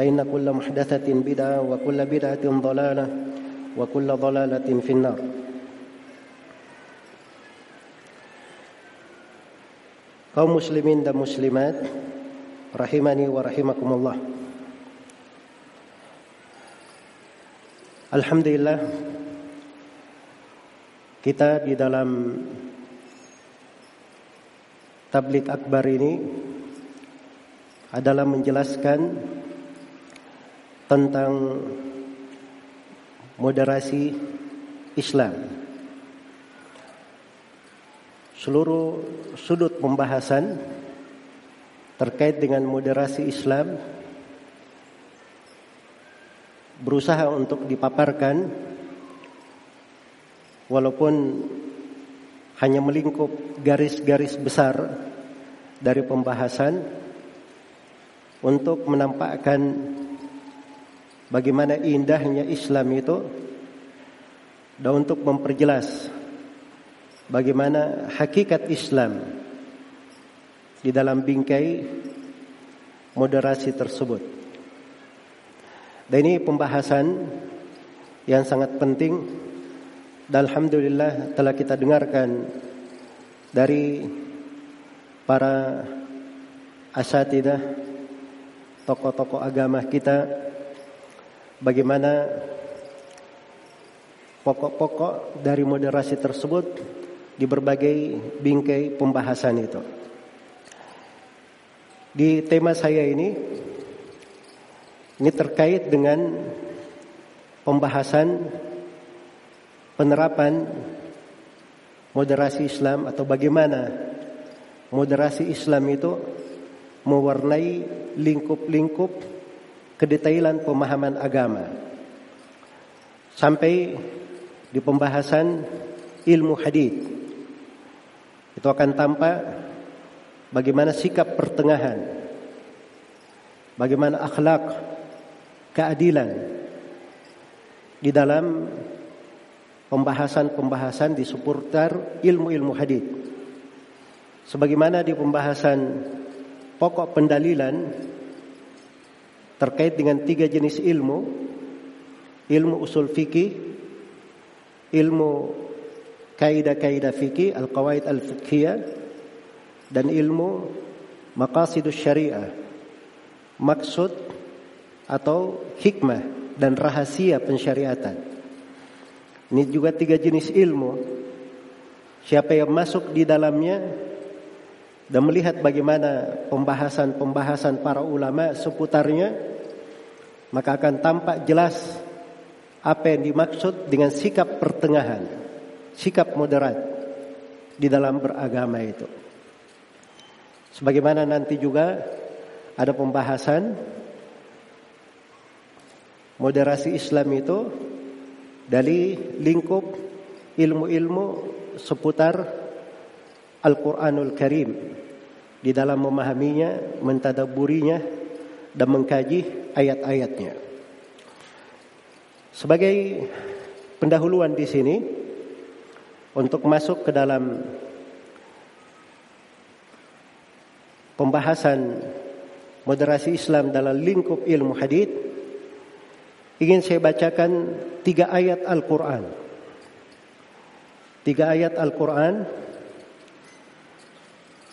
فإن كل محدثة بدعة وكل بدعة ضلالة وكل ضلالة في النار kaum muslimin dan muslimat rahimani wa rahimakumullah Alhamdulillah kita di dalam tablik akbar ini adalah menjelaskan tentang moderasi Islam. Seluruh sudut pembahasan terkait dengan moderasi Islam berusaha untuk dipaparkan walaupun hanya melingkup garis-garis besar dari pembahasan untuk menampakkan bagaimana indahnya Islam itu? Dan untuk memperjelas bagaimana hakikat Islam di dalam bingkai moderasi tersebut. Dan ini pembahasan yang sangat penting. Dan alhamdulillah telah kita dengarkan dari para asatidah tokoh-tokoh agama kita bagaimana pokok-pokok dari moderasi tersebut di berbagai bingkai pembahasan itu. Di tema saya ini ini terkait dengan pembahasan penerapan moderasi Islam atau bagaimana moderasi Islam itu mewarnai lingkup-lingkup kedetailan pemahaman agama sampai di pembahasan ilmu hadis itu akan tampak bagaimana sikap pertengahan, bagaimana akhlak, keadilan di dalam pembahasan-pembahasan di seputar ilmu-ilmu hadis. Sebagaimana di pembahasan pokok pendalilan terkait dengan tiga jenis ilmu, ilmu usul fikih, ilmu kaidah-kaidah fikih, al-qawaid al-fiqhiyah dan ilmu maqasidus syariah. Maksud atau hikmah dan rahasia pensyariatan. Ini juga tiga jenis ilmu. Siapa yang masuk di dalamnya dan melihat bagaimana pembahasan-pembahasan para ulama seputarnya, maka akan tampak jelas apa yang dimaksud dengan sikap pertengahan sikap moderat di dalam beragama itu. Sebagaimana nanti juga ada pembahasan moderasi Islam itu dari lingkup ilmu-ilmu seputar Al-Quranul Karim di dalam memahaminya, mentadaburinya dan mengkaji ayat-ayatnya. Sebagai pendahuluan di sini untuk masuk ke dalam pembahasan moderasi Islam dalam lingkup ilmu hadith ingin saya bacakan tiga ayat Al-Quran. Tiga ayat Al-Quran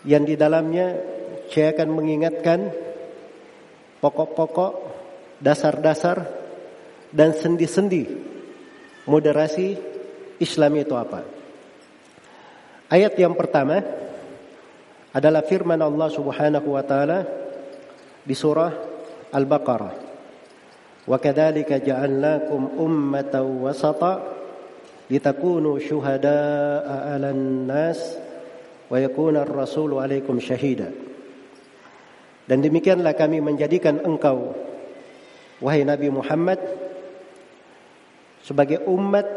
yang di dalamnya saya akan mengingatkan pokok-pokok, dasar-dasar dan sendi-sendi moderasi Islam itu apa. Ayat yang pertama adalah firman Allah Subhanahu wa taala di surah Al-Baqarah. Wa kadzalika ja'alnakum ummatan wasata litakunu syuhada'a 'alan nas wa yakuna ar-rasulu 'alaikum. Dan demikianlah kami menjadikan engkau wahai Nabi Muhammad sebagai umat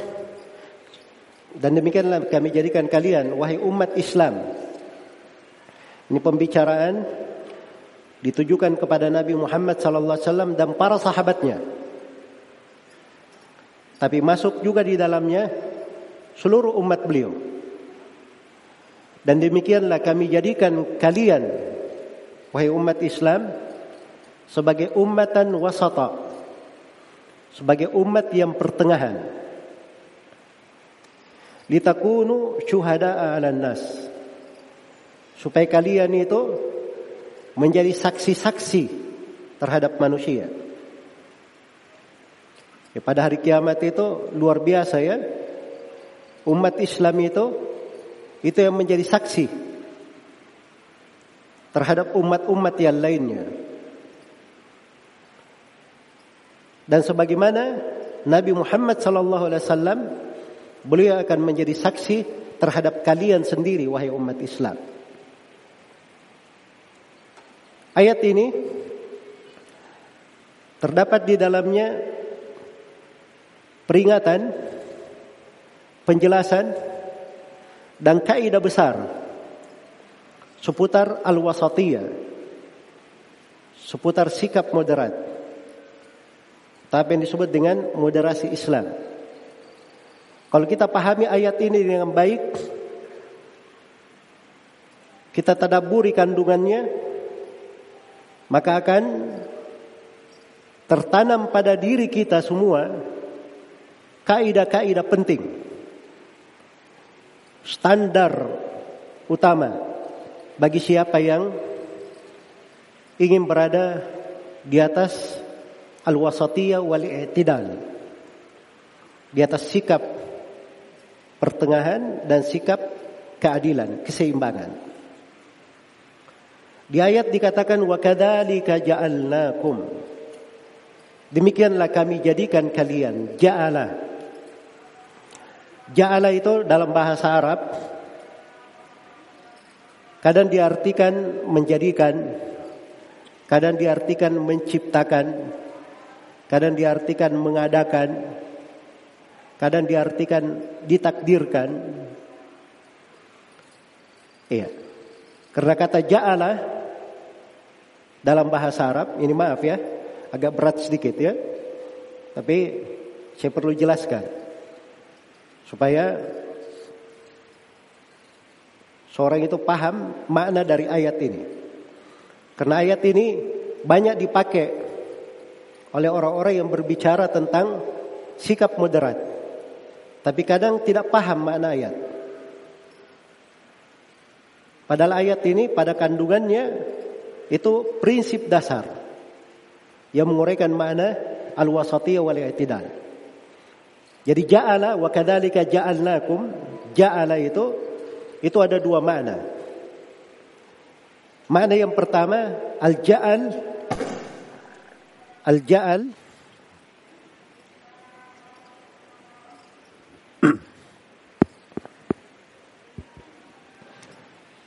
dan demikianlah kami jadikan kalian wahai umat Islam ini pembicaraan ditujukan kepada Nabi Muhammad wasallam dan para sahabatnya. Tapi masuk juga di dalamnya seluruh umat beliau. Dan demikianlah kami jadikan kalian wahai umat Islam sebagai ummatan wasata. Sebagai umat yang pertengahan. Litakunu syuhada'a 'alan nas supaya kalian itu menjadi saksi-saksi terhadap manusia. Ya, pada hari kiamat itu luar biasa ya. Umat Islam itu itu yang menjadi saksi terhadap umat-umat yang lainnya. Dan sebagaimana Nabi Muhammad sallallahu alaihi wasallam beliau akan menjadi saksi terhadap kalian sendiri wahai umat Islam. Ayat ini terdapat di dalamnya peringatan, penjelasan dan kaidah besar seputar al-wasatiyah, seputar sikap moderat. Tapi yang disebut dengan moderasi Islam. Kalau kita pahami ayat ini dengan baik, kita tadaburi kandungannya, maka akan tertanam pada diri kita semua kaidah-kaidah penting. Standar utama bagi siapa yang ingin berada di atas al-wasatiyah wal i'tidal. Di atas sikap pertengahan dan sikap keadilan, keseimbangan. Di ayat dikatakan wa kadzalika ja'alnakum. Demikianlah kami jadikan kalian ja'ala. Ja'ala itu dalam bahasa Arab kadang diartikan menjadikan, kadang diartikan menciptakan, kadang diartikan mengadakan, kadang diartikan ditakdirkan. Iya. Karena kata ja'ala dalam bahasa Arab, ini maaf ya, agak berat sedikit ya. Tapi saya perlu jelaskan supaya seorang itu paham makna dari ayat ini. Karena ayat ini banyak dipakai oleh orang-orang yang berbicara tentang sikap moderat. Tapi kadang tidak paham makna ayat. Padahal ayat ini pada kandungannya itu prinsip dasar yang menguraikan makna al-wasatiyah wal i'tidal. Jadi ja'ala wa kadzalika ja'alnakum, ja'ala itu itu ada dua makna. Makna yang pertama al-ja'al. Al-ja'al.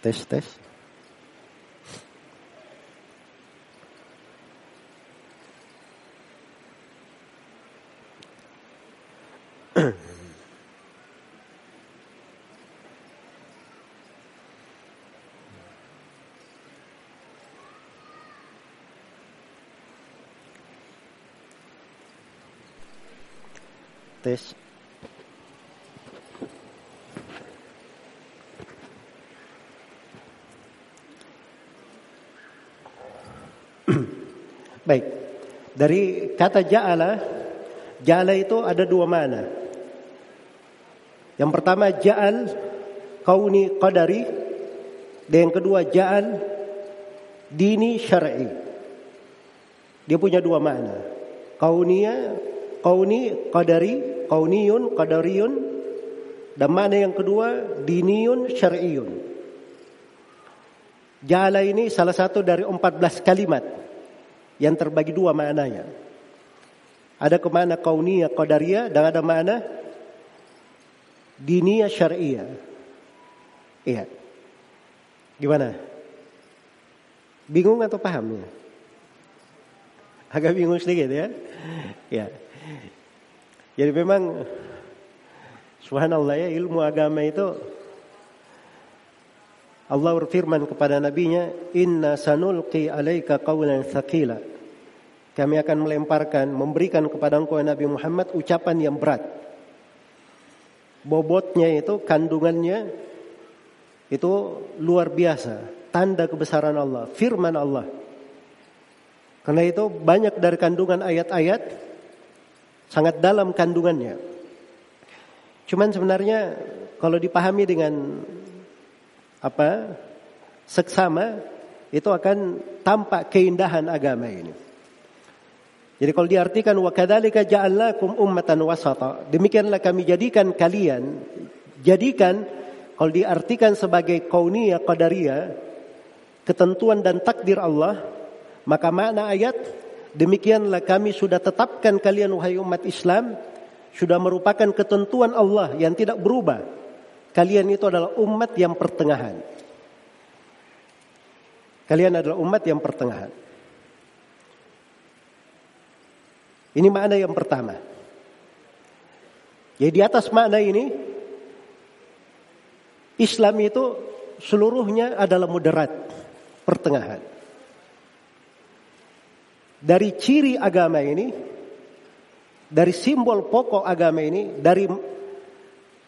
Tes tes. Tes. Baik. Dari kata ja'ala, ja'ala itu ada dua mana. Yang pertama ja'al kauni qadari dan yang kedua ja'al dini syar'i. Dia punya dua makna. Kaunia, kauni qadari, kauniyun qadariyun dan mana yang kedua diniyun syar'iyun. Ja'ala ini salah satu dari 14 kalimat yang terbagi dua maknanya. Ada ke mana kauniyah qadariyah dan ada mana diniyah syariah. Iya. Gimana? Bingung atau paham ya? Agak bingung sedikit ya. Ya. Jadi memang subhanallah ya ilmu agama itu Allah berfirman kepada nabinya, "Inna sanulqi alaika qawlan thaqila." Kami akan melemparkan, memberikan kepada engkau Nabi Muhammad ucapan yang berat. Bobotnya itu, kandungannya itu luar biasa, tanda kebesaran Allah, firman Allah. Karena itu banyak dari kandungan ayat-ayat sangat dalam kandungannya. Cuman sebenarnya kalau dipahami dengan apa seksama itu akan tampak keindahan agama ini. Jadi kalau diartikan wa kadzalika ja'alnakum ummatan wasata, demikianlah kami jadikan kalian jadikan kalau diartikan sebagai kauniyah qadariyah ketentuan dan takdir Allah, maka makna ayat demikianlah kami sudah tetapkan kalian wahai umat Islam sudah merupakan ketentuan Allah yang tidak berubah Kalian itu adalah umat yang pertengahan. Kalian adalah umat yang pertengahan. Ini makna yang pertama. Jadi di atas makna ini Islam itu seluruhnya adalah moderat, pertengahan. Dari ciri agama ini, dari simbol pokok agama ini, dari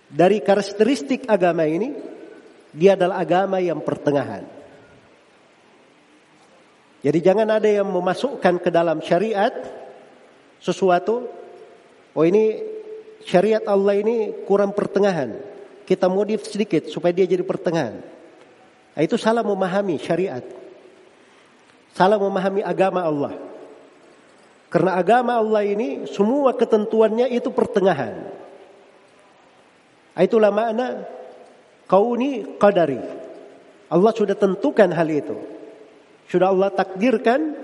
dari karakteristik agama ini, dia adalah agama yang pertengahan. Jadi jangan ada yang memasukkan ke dalam syariat sesuatu, oh ini syariat Allah ini kurang pertengahan. Kita modif sedikit supaya dia jadi pertengahan. Nah, itu salah memahami syariat. Salah memahami agama Allah. Karena agama Allah ini semua ketentuannya itu pertengahan. Itulah makna kauni qadari. Allah sudah tentukan hal itu. Sudah Allah takdirkan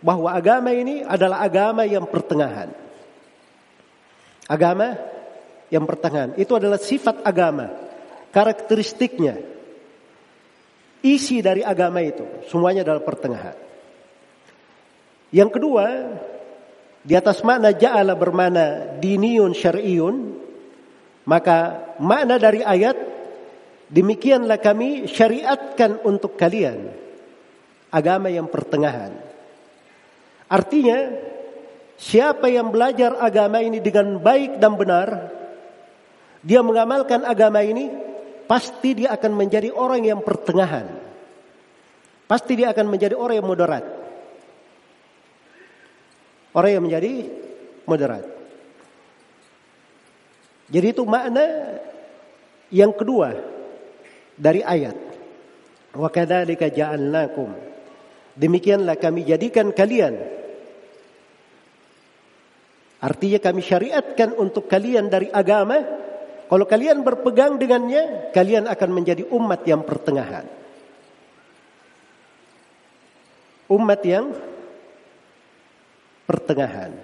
bahwa agama ini adalah agama yang pertengahan. Agama yang pertengahan. Itu adalah sifat agama. Karakteristiknya. Isi dari agama itu. Semuanya adalah pertengahan. Yang kedua, di atas makna ja'ala bermana diniyun syar'iyun maka makna dari ayat demikianlah kami syariatkan untuk kalian agama yang pertengahan. Artinya siapa yang belajar agama ini dengan baik dan benar dia mengamalkan agama ini pasti dia akan menjadi orang yang pertengahan. Pasti dia akan menjadi orang yang moderat. Orang yang menjadi moderat. Jadi itu makna yang kedua dari ayat. Wa kadzalika ja'alnakum. Demikianlah kami jadikan kalian. Artinya kami syariatkan untuk kalian dari agama. Kalau kalian berpegang dengannya, kalian akan menjadi umat yang pertengahan. Umat yang pertengahan.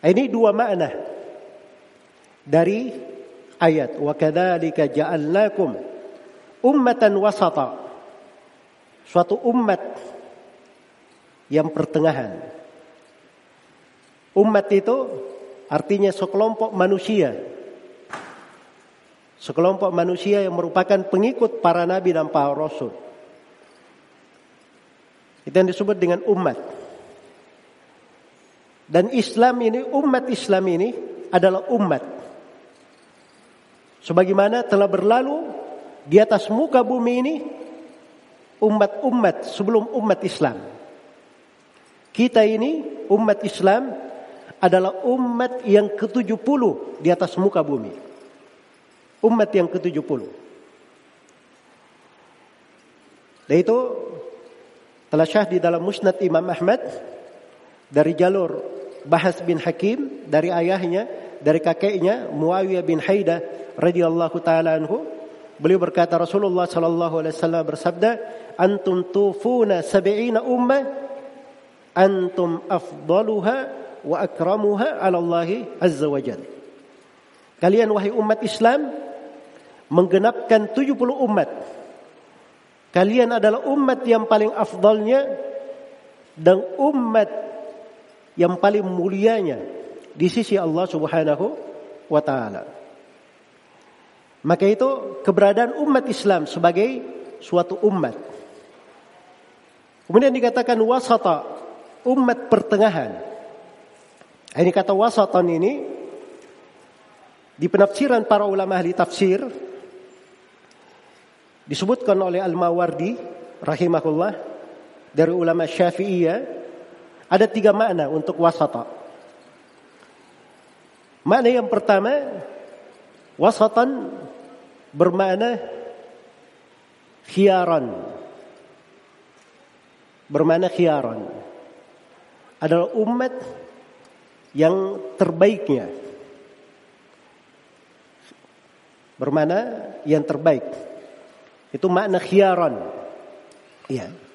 Ini dua makna dari ayat wa kadzalika ja'alnakum ummatan wasata. Suatu umat yang pertengahan. Umat itu artinya sekelompok manusia. Sekelompok manusia yang merupakan pengikut para nabi dan para rasul. Itu yang disebut dengan umat dan Islam ini umat Islam ini adalah umat. Sebagaimana telah berlalu di atas muka bumi ini umat-umat sebelum umat Islam. Kita ini umat Islam adalah umat yang ke-70 di atas muka bumi. Umat yang ke-70. Dan itu telah syah di dalam musnad Imam Ahmad dari jalur Bahas bin Hakim dari ayahnya, dari kakeknya Muawiyah bin Haidah radhiyallahu taala anhu. Beliau berkata Rasulullah sallallahu alaihi wasallam bersabda, "Antum tufuna sab'ina ummah antum afdaluha wa akramuha 'ala Allah azza wa jalla." Kalian wahai umat Islam menggenapkan 70 umat. Kalian adalah umat yang paling afdalnya dan umat yang paling mulianya di sisi Allah Subhanahu wa taala. Maka itu keberadaan umat Islam sebagai suatu umat. Kemudian dikatakan wasata, umat pertengahan. Ini kata wasatan ini di penafsiran para ulama ahli tafsir disebutkan oleh Al-Mawardi rahimahullah dari ulama Syafi'iyah ada tiga makna untuk wasata. Makna yang pertama, wasatan bermakna khiaran. Bermakna khiaran. Adalah umat yang terbaiknya. Bermakna yang terbaik. Itu makna khiaran. Iya.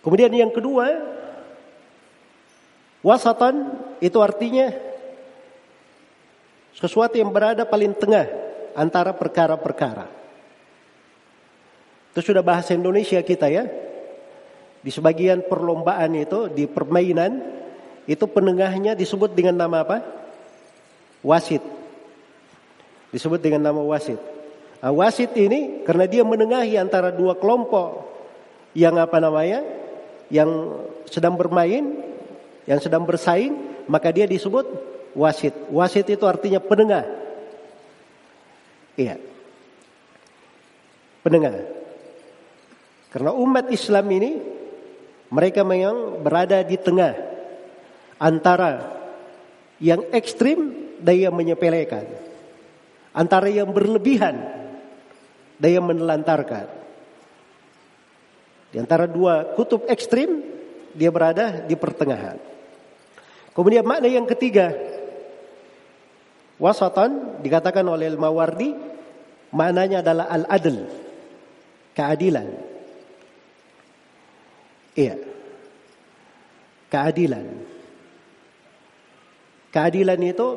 Kemudian yang kedua, wasatan itu artinya sesuatu yang berada paling tengah antara perkara-perkara. Itu sudah bahasa Indonesia kita ya. Di sebagian perlombaan itu, di permainan, itu penengahnya disebut dengan nama apa? Wasit. Disebut dengan nama wasit. Nah, wasit ini karena dia menengahi antara dua kelompok yang apa namanya? Yang sedang bermain, yang sedang bersaing, maka dia disebut wasit. Wasit itu artinya penengah. Iya. Penengah. Karena umat Islam ini mereka memang berada di tengah antara yang ekstrim dan yang menyepelekan. Antara yang berlebihan dan yang menelantarkan. Di antara dua kutub ekstrim, dia berada di pertengahan. Kemudian makna yang ketiga, wasatan dikatakan oleh Al-Mawardi, maknanya adalah al-adl, keadilan. Iya. Keadilan. Keadilan itu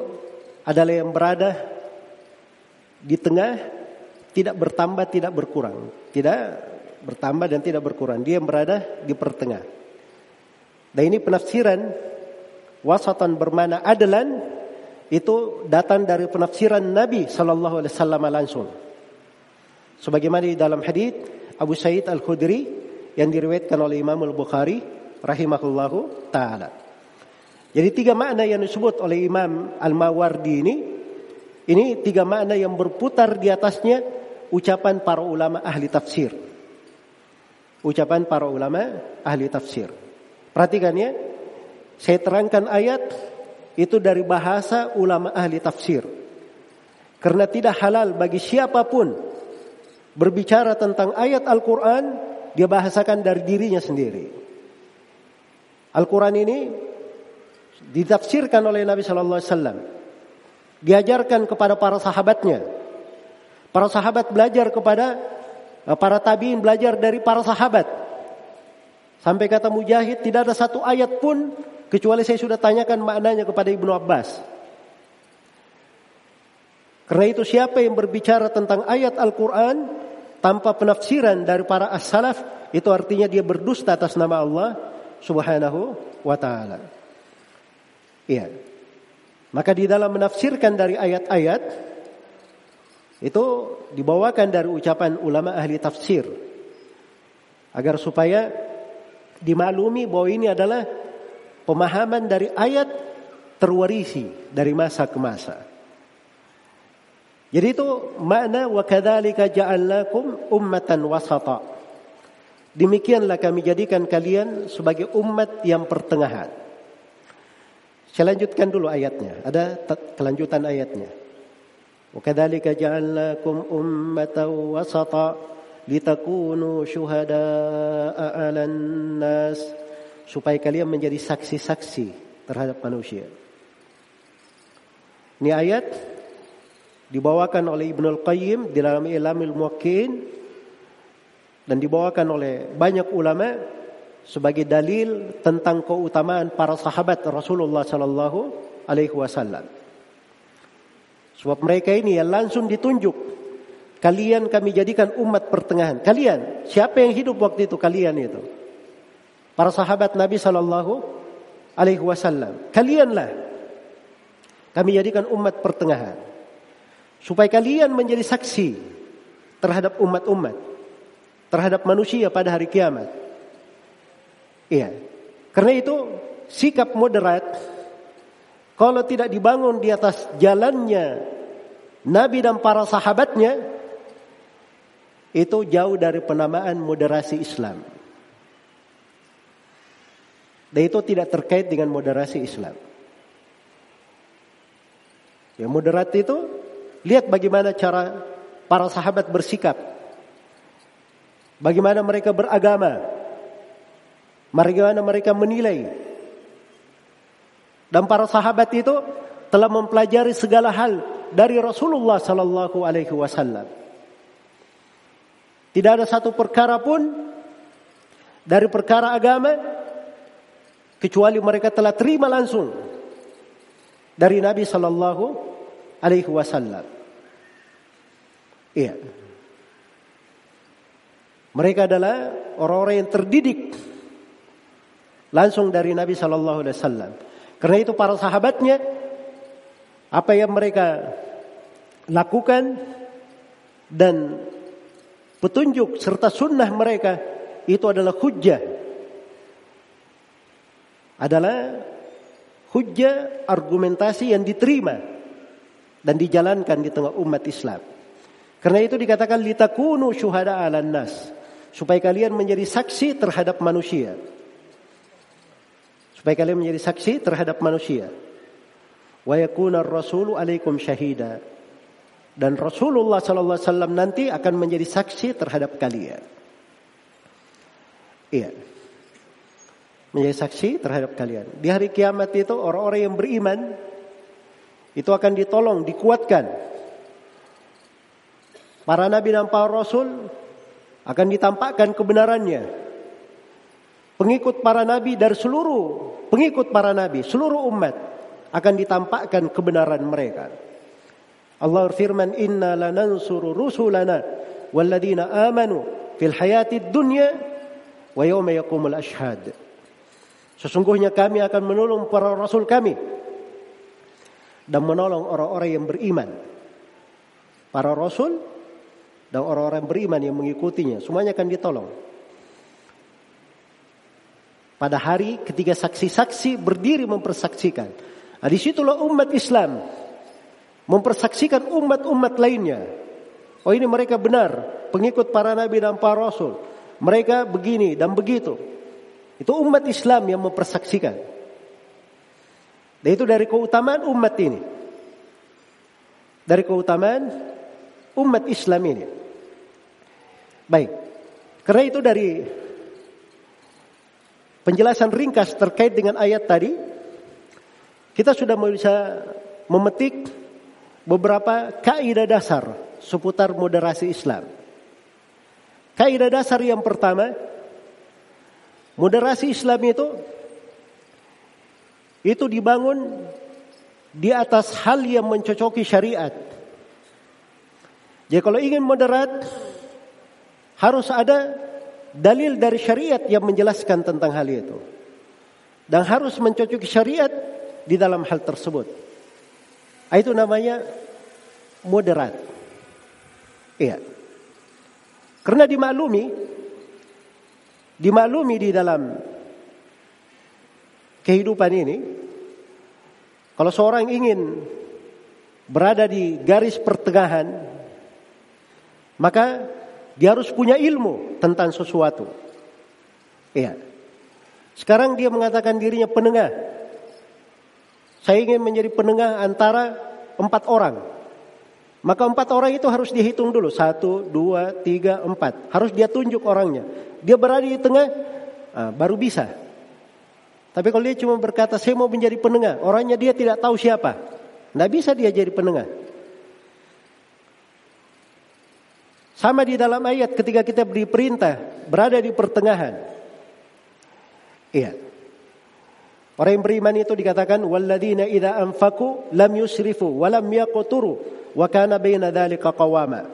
adalah yang berada di tengah, tidak bertambah, tidak berkurang. Tidak bertambah dan tidak berkurang. Dia berada di pertengah. Dan ini penafsiran wasatan bermana adalan itu datang dari penafsiran Nabi Sallallahu Alaihi Wasallam langsung. Sebagaimana di dalam hadis Abu Sa'id Al Khudri yang diriwayatkan oleh Imam Al Bukhari rahimahullahu taala. Jadi tiga makna yang disebut oleh Imam Al Mawardi ini ini tiga makna yang berputar di atasnya ucapan para ulama ahli tafsir ucapan para ulama ahli tafsir. Perhatikan ya, saya terangkan ayat itu dari bahasa ulama ahli tafsir. Karena tidak halal bagi siapa pun berbicara tentang ayat Al-Quran, dia bahasakan dari dirinya sendiri. Al-Quran ini ditafsirkan oleh Nabi Shallallahu Alaihi Wasallam, diajarkan kepada para sahabatnya. Para sahabat belajar kepada para tabiin belajar dari para sahabat. Sampai kata Mujahid tidak ada satu ayat pun kecuali saya sudah tanyakan maknanya kepada Ibnu Abbas. Karena itu siapa yang berbicara tentang ayat Al-Quran tanpa penafsiran dari para as-salaf itu artinya dia berdusta atas nama Allah subhanahu wa ta'ala. Iya. Maka di dalam menafsirkan dari ayat-ayat itu dibawakan dari ucapan ulama ahli tafsir. Agar supaya dimaklumi bahwa ini adalah pemahaman dari ayat terwarisi dari masa ke masa. Jadi itu makna wa kadzalika ja'alnakum ummatan wasata. Demikianlah kami jadikan kalian sebagai umat yang pertengahan. Saya lanjutkan dulu ayatnya. Ada kelanjutan ayatnya. Kadzalika ja'alnakum ummatan wasata litakunu syuhada'a 'alan nas supaya kalian menjadi saksi-saksi terhadap manusia. Ini ayat dibawakan oleh Ibnu Al-Qayyim di dalam Ilamil Muwakkin dan dibawakan oleh banyak ulama sebagai dalil tentang keutamaan para sahabat Rasulullah sallallahu alaihi wasallam. Sebab mereka ini yang langsung ditunjuk kalian kami jadikan umat pertengahan. Kalian, siapa yang hidup waktu itu kalian itu? Para sahabat Nabi sallallahu alaihi wasallam. Kalianlah kami jadikan umat pertengahan. Supaya kalian menjadi saksi terhadap umat-umat. Terhadap manusia pada hari kiamat. Iya. Karena itu sikap moderat kalau tidak dibangun di atas jalannya Nabi dan para sahabatnya itu jauh dari penamaan moderasi Islam. Dan itu tidak terkait dengan moderasi Islam. Yang moderat itu lihat bagaimana cara para sahabat bersikap. Bagaimana mereka beragama. Bagaimana mereka menilai. Dan para sahabat itu telah mempelajari segala hal dari Rasulullah sallallahu alaihi wasallam. Tidak ada satu perkara pun dari perkara agama kecuali mereka telah terima langsung dari Nabi Sallallahu Alaihi Wasallam. Iya. Mereka adalah orang-orang yang terdidik langsung dari Nabi Sallallahu Alaihi Wasallam. Karena itu para sahabatnya apa yang mereka lakukan dan petunjuk serta sunnah mereka itu adalah hujjah adalah hujjah argumentasi yang diterima dan dijalankan di tengah umat Islam. Karena itu dikatakan litakunu syuhada 'alan nas, supaya kalian menjadi saksi terhadap manusia. Supaya kalian menjadi saksi terhadap manusia. Wa yakuna ar-rasulu alaikum syahida. Dan Rasulullah sallallahu alaihi wasallam nanti akan menjadi saksi terhadap kalian. Iya menjadi saksi terhadap kalian. Di hari kiamat itu orang-orang yang beriman itu akan ditolong, dikuatkan. Para nabi dan para rasul akan ditampakkan kebenarannya. Pengikut para nabi dari seluruh pengikut para nabi, seluruh umat akan ditampakkan kebenaran mereka. Allah berfirman, "Inna lanansuru rusulana walladzina amanu fil hayatid dunya wa yawma yaqumul ashhad." Sesungguhnya kami akan menolong para rasul kami dan menolong orang-orang yang beriman. Para rasul dan orang-orang beriman yang mengikutinya semuanya akan ditolong. Pada hari ketika saksi-saksi berdiri mempersaksikan. Nah, di situlah umat Islam mempersaksikan umat-umat lainnya. Oh ini mereka benar, pengikut para nabi dan para rasul. Mereka begini dan begitu. Itu umat Islam yang mempersaksikan. Dan itu dari keutamaan umat ini. Dari keutamaan umat Islam ini. Baik. Karena itu dari penjelasan ringkas terkait dengan ayat tadi, kita sudah bisa memetik beberapa kaidah dasar seputar moderasi Islam. Kaidah dasar yang pertama, Moderasi Islam itu itu dibangun di atas hal yang mencocoki syariat. Jadi kalau ingin moderat harus ada dalil dari syariat yang menjelaskan tentang hal itu. Dan harus mencocoki syariat di dalam hal tersebut. Ah, itu namanya moderat. Iya. Karena dimaklumi dimaklumi di dalam kehidupan ini Kalau seorang ingin berada di garis pertengahan, maka dia harus punya ilmu tentang sesuatu. Iya. Sekarang dia mengatakan dirinya penengah. Saya ingin menjadi penengah antara empat orang. Maka empat orang itu harus dihitung dulu. Satu, dua, tiga, empat. Harus dia tunjuk orangnya. Dia berada di tengah, ah, baru bisa. Tapi kalau dia cuma berkata, saya mau menjadi penengah. Orangnya dia tidak tahu siapa. Tidak bisa dia jadi penengah. Sama di dalam ayat ketika kita beri perintah berada di pertengahan. Iya. Orang yang beriman itu dikatakan walladzina idza anfaqu lam yusrifu wa lam yaqturu wa kana baina dzalika qawama.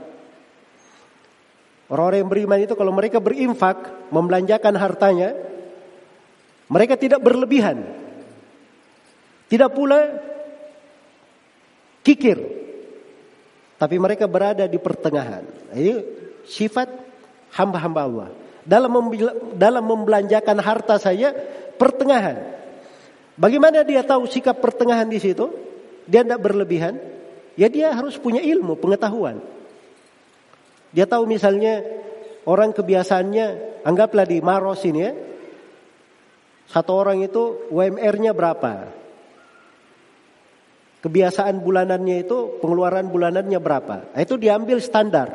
Orang-orang yang beriman itu kalau mereka berinfak, membelanjakan hartanya, mereka tidak berlebihan. Tidak pula kikir. Tapi mereka berada di pertengahan. Ini sifat hamba-hamba Allah. Dalam dalam membelanjakan harta saya pertengahan. Bagaimana dia tahu sikap pertengahan di situ? Dia tidak berlebihan. Ya dia harus punya ilmu, pengetahuan. Dia tahu misalnya orang kebiasaannya, anggaplah di Maros ini ya, satu orang itu UMR-nya berapa? Kebiasaan bulanannya itu pengeluaran bulanannya berapa? Nah, itu diambil standar.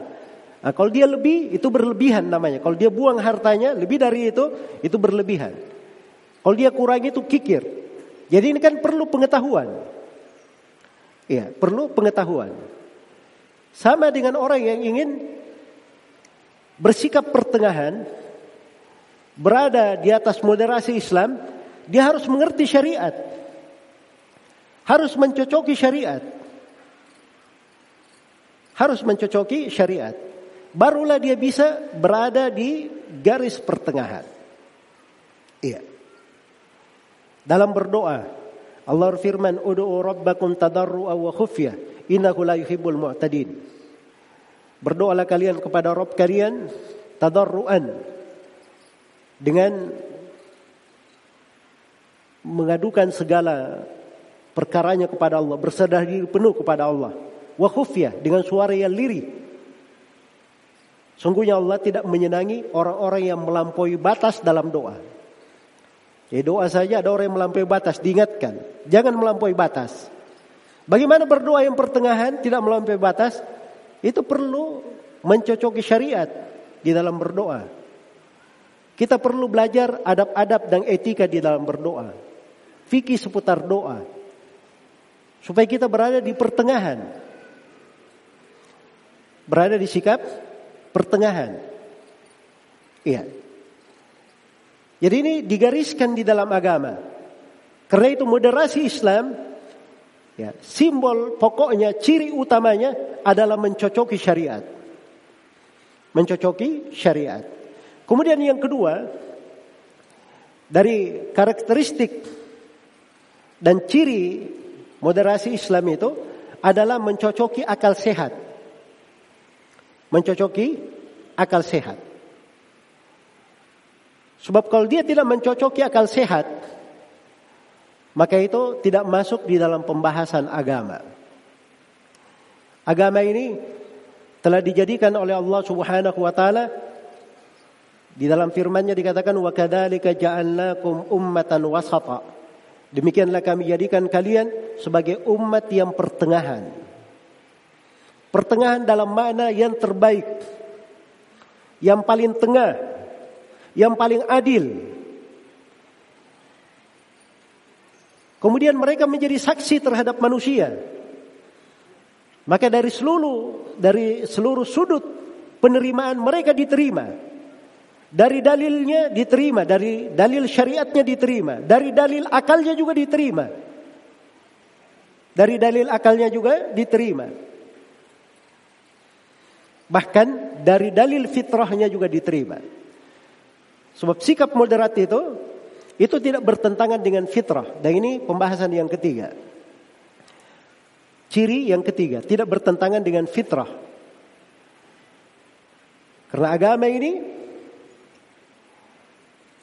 Nah, kalau dia lebih itu berlebihan namanya. Kalau dia buang hartanya lebih dari itu itu berlebihan. Kalau dia kurang itu kikir. Jadi ini kan perlu pengetahuan. Iya, perlu pengetahuan. Sama dengan orang yang ingin bersikap pertengahan, berada di atas moderasi Islam, dia harus mengerti syariat. Harus mencocoki syariat. Harus mencocoki syariat. Barulah dia bisa berada di garis pertengahan. Iya. Dalam berdoa, Allah firman, "Ud'u rabbakum tadarru'a wa khufya, innahu la yuhibbul mu'tadin." Berdoalah kalian kepada Rabb kalian tadarruan dengan mengadukan segala perkaranya kepada Allah, bersedar diri penuh kepada Allah. Wa khufyah dengan suara yang lirih. Sungguhnya Allah tidak menyenangi orang-orang yang melampaui batas dalam doa. Jadi doa saja ada orang yang melampaui batas, diingatkan. Jangan melampaui batas. Bagaimana berdoa yang pertengahan tidak melampaui batas? Itu perlu mencocoki syariat di dalam berdoa. Kita perlu belajar adab-adab dan etika di dalam berdoa. Fikih seputar doa. Supaya kita berada di pertengahan. Berada di sikap pertengahan. Iya. Jadi ini digariskan di dalam agama. Karena itu moderasi Islam ya, simbol pokoknya ciri utamanya adalah mencocoki syariat. Mencocoki syariat. Kemudian yang kedua, dari karakteristik dan ciri moderasi Islam itu adalah mencocoki akal sehat. Mencocoki akal sehat. Sebab kalau dia tidak mencocoki akal sehat, maka itu tidak masuk di dalam pembahasan agama. Agama ini telah dijadikan oleh Allah Subhanahu wa taala di dalam firman-Nya dikatakan wa kadzalika ja'alnakum ummatan wasata. Demikianlah kami jadikan kalian sebagai umat yang pertengahan. Pertengahan dalam makna yang terbaik. Yang paling tengah. Yang paling adil. Kemudian mereka menjadi saksi terhadap manusia. Maka dari seluruh dari seluruh sudut penerimaan mereka diterima. Dari dalilnya diterima, dari dalil syariatnya diterima, dari dalil akalnya juga diterima. Dari dalil akalnya juga diterima. Bahkan dari dalil fitrahnya juga diterima. Sebab sikap moderat itu itu tidak bertentangan dengan fitrah. Dan ini pembahasan yang ketiga. Ciri yang ketiga, tidak bertentangan dengan fitrah. Karena agama ini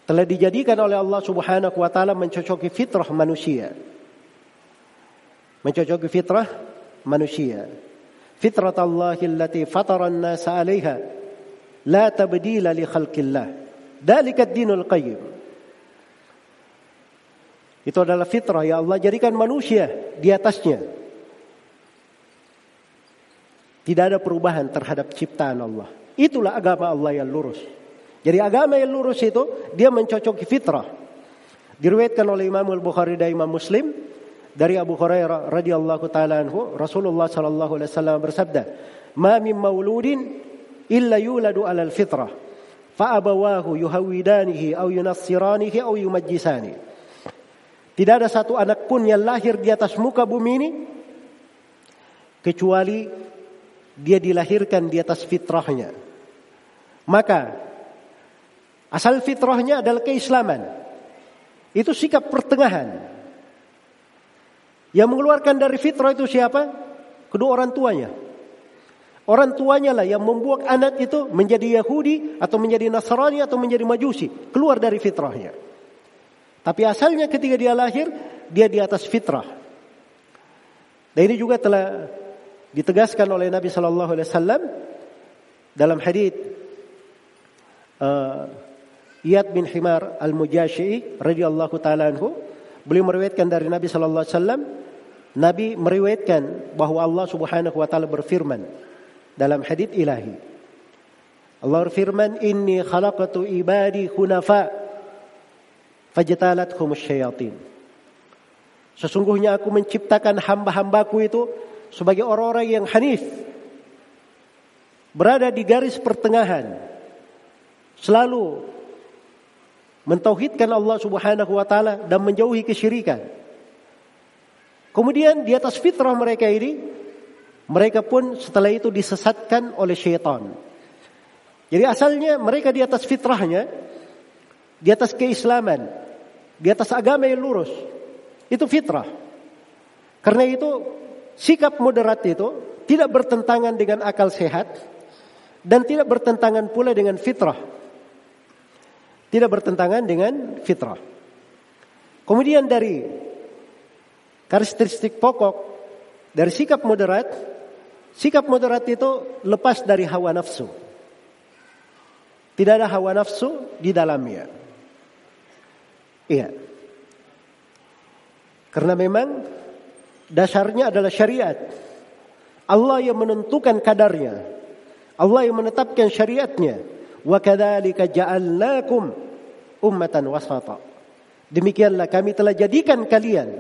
telah dijadikan oleh Allah Subhanahu wa taala mencocoki fitrah manusia. mencocoki fitrah manusia. Fitrat Allah allati fatara an-nas 'alaiha la tabdila li khalqillah. Dalika ad-dinul qayyim. Itu adalah fitrah ya Allah jadikan manusia di atasnya. Tidak ada perubahan terhadap ciptaan Allah. Itulah agama Allah yang lurus. Jadi agama yang lurus itu dia mencocoki fitrah. Diriwayatkan oleh Imam Al-Bukhari dan Imam Muslim dari Abu Hurairah radhiyallahu taala anhu Rasulullah sallallahu alaihi wasallam bersabda, "Ma min mauludin illa yuladu 'alal fitrah, fa abawahu yuhawidanihi aw yunassiranihi aw yumajjisani." Tidak ada satu anak pun yang lahir di atas muka bumi ini kecuali dia dilahirkan di atas fitrahnya. Maka asal fitrahnya adalah keislaman. Itu sikap pertengahan. Yang mengeluarkan dari fitrah itu siapa? Kedua orang tuanya. Orang tuanya lah yang membuat anak itu menjadi Yahudi atau menjadi Nasrani atau menjadi Majusi. Keluar dari fitrahnya. Tapi asalnya ketika dia lahir, dia di atas fitrah. Dan ini juga telah ditegaskan oleh Nabi Shallallahu Alaihi Wasallam dalam hadis uh, Iyad bin Himar al-Mujashi'i radhiyallahu taala anhu beliau meriwayatkan dari Nabi sallallahu alaihi wasallam Nabi meriwayatkan bahwa Allah Subhanahu wa taala berfirman dalam hadis ilahi. Allah berfirman inni khalaqatu ibadi hunafa fajtalathum syayatin. Sesungguhnya aku menciptakan hamba-hambaku itu sebagai orang-orang yang hanif berada di garis pertengahan selalu mentauhidkan Allah Subhanahu wa taala dan menjauhi kesyirikan. Kemudian di atas fitrah mereka ini mereka pun setelah itu disesatkan oleh syaitan. Jadi asalnya mereka di atas fitrahnya, di atas keislaman, di atas agama yang lurus. Itu fitrah. Karena itu sikap moderat itu tidak bertentangan dengan akal sehat dan tidak bertentangan pula dengan fitrah. Tidak bertentangan dengan fitrah. Kemudian dari karakteristik pokok dari sikap moderat, sikap moderat itu lepas dari hawa nafsu. Tidak ada hawa nafsu di dalamnya. Iya. Karena memang dasarnya adalah syariat. Allah yang menentukan kadarnya. Allah yang menetapkan syariatnya. Wa kadzalika ja'alnakum ummatan. Demikianlah kami telah jadikan kalian.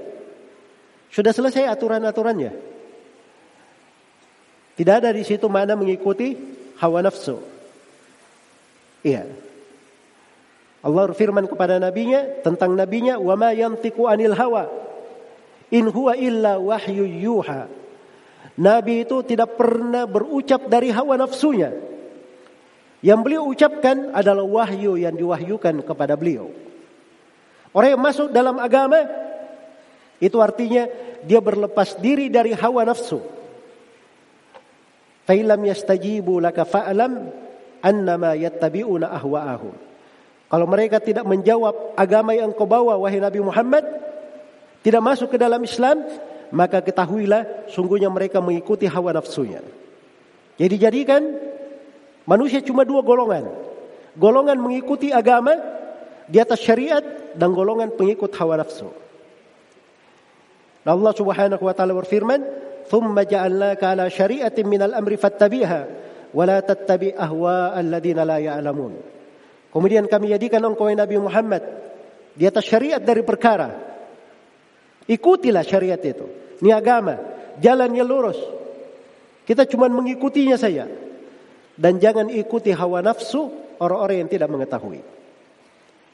Sudah selesai aturan-aturannya. Tidak ada di situ mana mengikuti hawa nafsu. Iya. Allah berfirman kepada nabinya tentang nabinya wa ma yantiqu anil hawa in huwa illa wahyu yuha. Nabi itu tidak pernah berucap dari hawa nafsunya. Yang beliau ucapkan adalah wahyu yang diwahyukan kepada beliau. Orang yang masuk dalam agama itu artinya dia berlepas diri dari hawa nafsu. Fa'ilam yastajibu laka fa'alam annama yattabi'una ahwa'ahum. Kalau mereka tidak menjawab agama yang kau bawa wahai Nabi Muhammad, tidak masuk ke dalam Islam, maka ketahuilah sungguhnya mereka mengikuti hawa nafsunya. Jadi jadikan Manusia cuma dua golongan. Golongan mengikuti agama di atas syariat dan golongan pengikut hawa nafsu. Allah Subhanahu wa taala berfirman, "Tsumma ja'alnaka 'ala syari'atin minal amri fattabi'ha wa la tattabi' ahwa alladziina la ya'lamun." Kemudian kami jadikan engkau Nabi Muhammad di atas syariat dari perkara. Ikutilah syariat itu. Ini agama, jalannya lurus. Kita cuma mengikutinya saja dan jangan ikuti hawa nafsu orang-orang yang tidak mengetahui.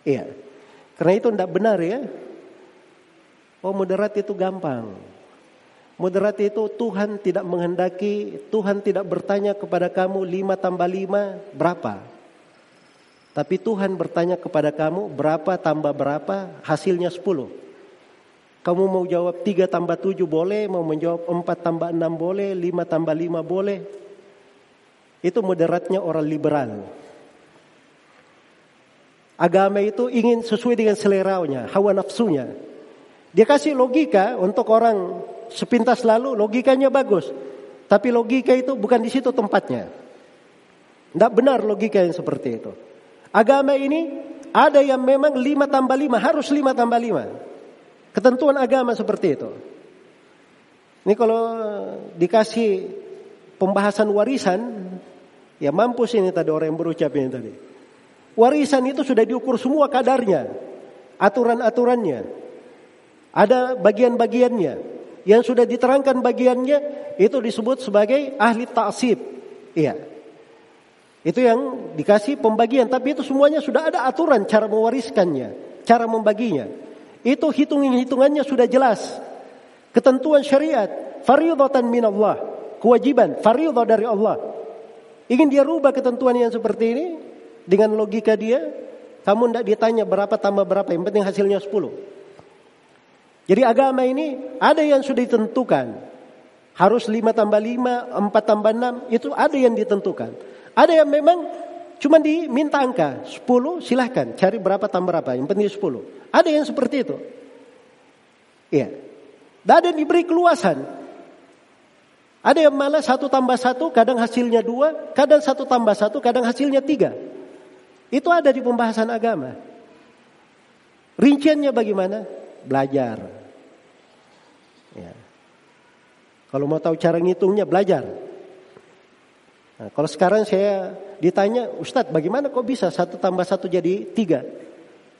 Iya. Karena itu tidak benar ya. Oh moderat itu gampang. Moderat itu Tuhan tidak menghendaki, Tuhan tidak bertanya kepada kamu lima tambah lima berapa. Tapi Tuhan bertanya kepada kamu berapa tambah berapa hasilnya sepuluh. Kamu mau jawab tiga tambah tujuh boleh, mau menjawab empat tambah enam boleh, lima tambah lima boleh. Itu moderatnya orang liberal. Agama itu ingin sesuai dengan seleranya, hawa nafsunya. Dia kasih logika untuk orang sepintas lalu logikanya bagus. Tapi logika itu bukan di situ tempatnya. Tidak benar logika yang seperti itu. Agama ini ada yang memang lima tambah lima harus lima tambah lima. Ketentuan agama seperti itu. Ini kalau dikasih pembahasan warisan, ya mampus ini tadi orang yang berucap ini tadi. Warisan itu sudah diukur semua kadarnya, aturan-aturannya, ada bagian-bagiannya. Yang sudah diterangkan bagiannya itu disebut sebagai ahli taksib. Iya. Itu yang dikasih pembagian, tapi itu semuanya sudah ada aturan cara mewariskannya, cara membaginya. Itu hitung-hitungannya sudah jelas. Ketentuan syariat, fardhatan min Allah, kewajiban, fardhah dari Allah. Ingin dia rubah ketentuan yang seperti ini dengan logika dia, kamu tidak ditanya berapa tambah berapa, yang penting hasilnya 10. Jadi agama ini ada yang sudah ditentukan. Harus lima tambah lima, empat tambah enam, itu ada yang ditentukan. Ada yang memang cuma diminta angka, sepuluh silahkan cari berapa tambah berapa, yang penting sepuluh. Ada yang seperti itu. Iya. Dan ada diberi keluasan. Ada yang malah satu tambah satu, kadang hasilnya dua, kadang satu tambah satu, kadang hasilnya tiga. Itu ada di pembahasan agama. Rinciannya bagaimana? Belajar. Ya. Kalau mau tahu cara ngitungnya belajar. Nah, kalau sekarang saya ditanya, Ustadz bagaimana kok bisa satu tambah satu jadi tiga?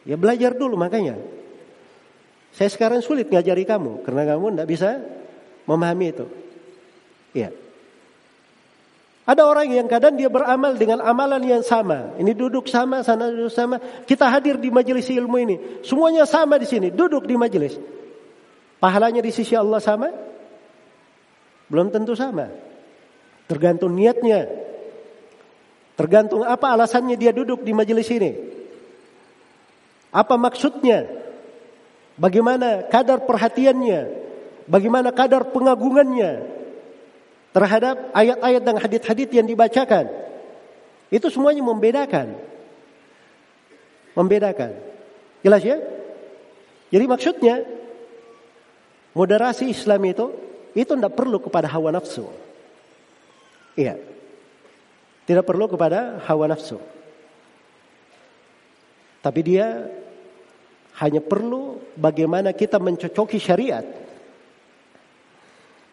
Ya belajar dulu makanya. Saya sekarang sulit ngajari kamu karena kamu tidak bisa memahami itu. Ya. Ada orang yang kadang dia beramal dengan amalan yang sama. Ini duduk sama, sana duduk sama. Kita hadir di majelis ilmu ini. Semuanya sama di sini. Duduk di majelis. Pahalanya di sisi Allah sama? Belum tentu sama. Tergantung niatnya. Tergantung apa alasannya dia duduk di majelis ini. Apa maksudnya? Bagaimana kadar perhatiannya? Bagaimana kadar pengagungannya terhadap ayat-ayat dan hadit-hadit yang dibacakan? Itu semuanya membedakan. Membedakan. Jelas ya? Jadi maksudnya Moderasi Islam itu itu tidak perlu kepada hawa nafsu. Iya. Tidak perlu kepada hawa nafsu. Tapi dia hanya perlu bagaimana kita mencocoki syariat.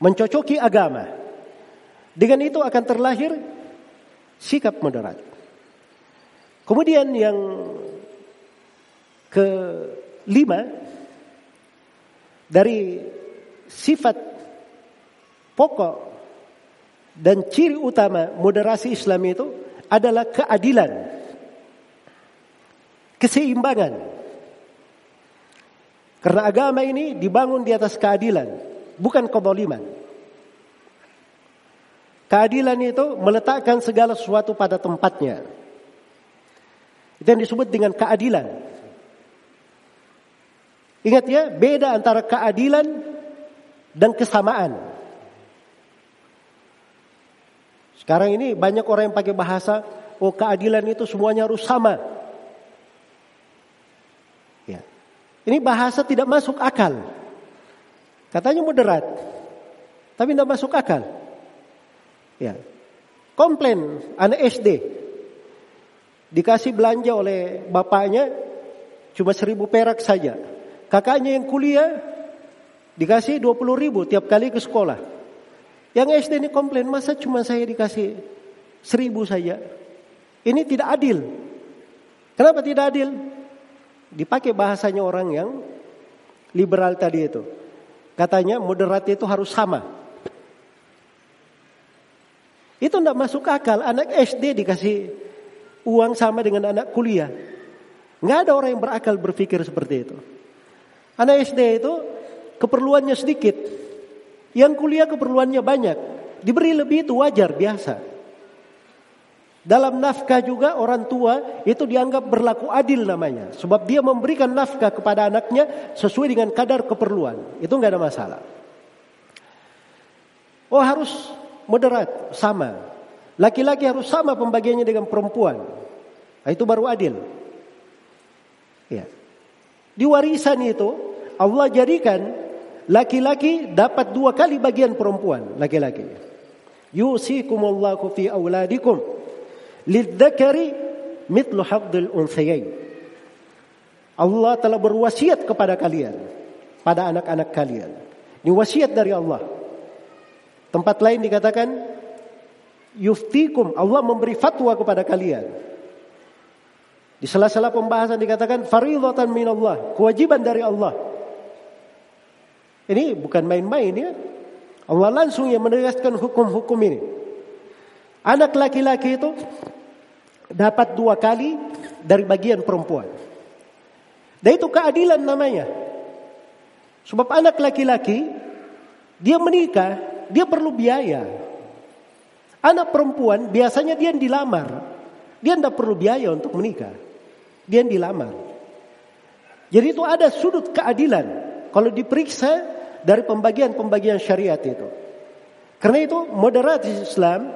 Mencocoki agama. Dengan itu akan terlahir sikap moderat. Kemudian yang kelima dari sifat pokok dan ciri utama moderasi Islam itu adalah keadilan, keseimbangan. Karena agama ini dibangun di atas keadilan, bukan keboliman. Keadilan itu meletakkan segala sesuatu pada tempatnya. Itu yang disebut dengan keadilan. Ingat ya, beda antara keadilan dan kesamaan. Sekarang ini banyak orang yang pakai bahasa, oh keadilan itu semuanya harus sama. Ya. Ini bahasa tidak masuk akal. Katanya moderat, tapi tidak masuk akal. Ya. Komplain anak SD. Dikasih belanja oleh bapaknya cuma seribu perak saja. Kakaknya yang kuliah dikasih 20 ribu tiap kali ke sekolah. Yang SD ini komplain, masa cuma saya dikasih seribu saja? Ini tidak adil. Kenapa tidak adil? Dipakai bahasanya orang yang liberal tadi itu. Katanya moderat itu harus sama. Itu tidak masuk akal. Anak SD dikasih uang sama dengan anak kuliah. Nggak ada orang yang berakal berpikir seperti itu. Anak SD itu keperluannya sedikit. Yang kuliah keperluannya banyak. Diberi lebih itu wajar, biasa. Dalam nafkah juga orang tua itu dianggap berlaku adil namanya. Sebab dia memberikan nafkah kepada anaknya sesuai dengan kadar keperluan. Itu nggak ada masalah. Oh harus moderat, sama. Laki-laki harus sama pembagiannya dengan perempuan. Nah, itu baru adil. Ya. Di warisan itu Allah jadikan Laki-laki dapat dua kali bagian perempuan, laki-laki. Yusikumullahu fi auladikum lidzakari mithlu hadzil unthayain. Allah telah berwasiat kepada kalian, pada anak-anak kalian. Ini wasiat dari Allah. Tempat lain dikatakan yuftikum, Allah memberi fatwa kepada kalian. Di sela-sela pembahasan dikatakan faridatan minallah, kewajiban dari Allah. Ini bukan main-main ya. Allah langsung yang menegaskan hukum-hukum ini. Anak laki-laki itu dapat dua kali dari bagian perempuan. Dan itu keadilan namanya. Sebab anak laki-laki dia menikah, dia perlu biaya. Anak perempuan biasanya dia dilamar. Dia tidak perlu biaya untuk menikah. Dia dilamar. Jadi itu ada sudut keadilan. Kalau diperiksa dari pembagian-pembagian syariat itu. Karena itu moderat Islam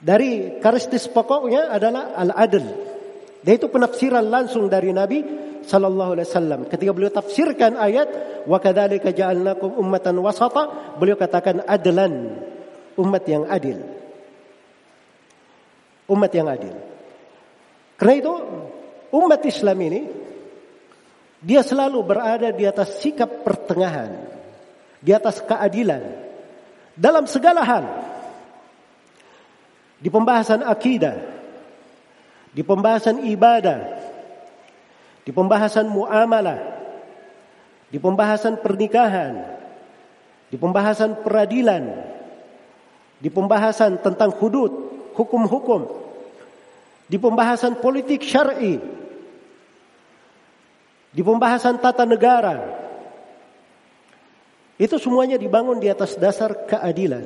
dari karakteristik pokoknya adalah al-adl. Dan itu penafsiran langsung dari Nabi sallallahu alaihi wasallam. Ketika beliau tafsirkan ayat wa kadzalika ja'alnakum ummatan wasata, beliau katakan adlan, umat yang adil. Umat yang adil. Karena itu umat Islam ini dia selalu berada di atas sikap pertengahan, di atas keadilan dalam segala hal. Di pembahasan akidah, di pembahasan ibadah, di pembahasan muamalah, di pembahasan pernikahan, di pembahasan peradilan, di pembahasan tentang hudud, hukum-hukum, di pembahasan politik syar'i, di pembahasan tata negara. Itu semuanya dibangun di atas dasar keadilan.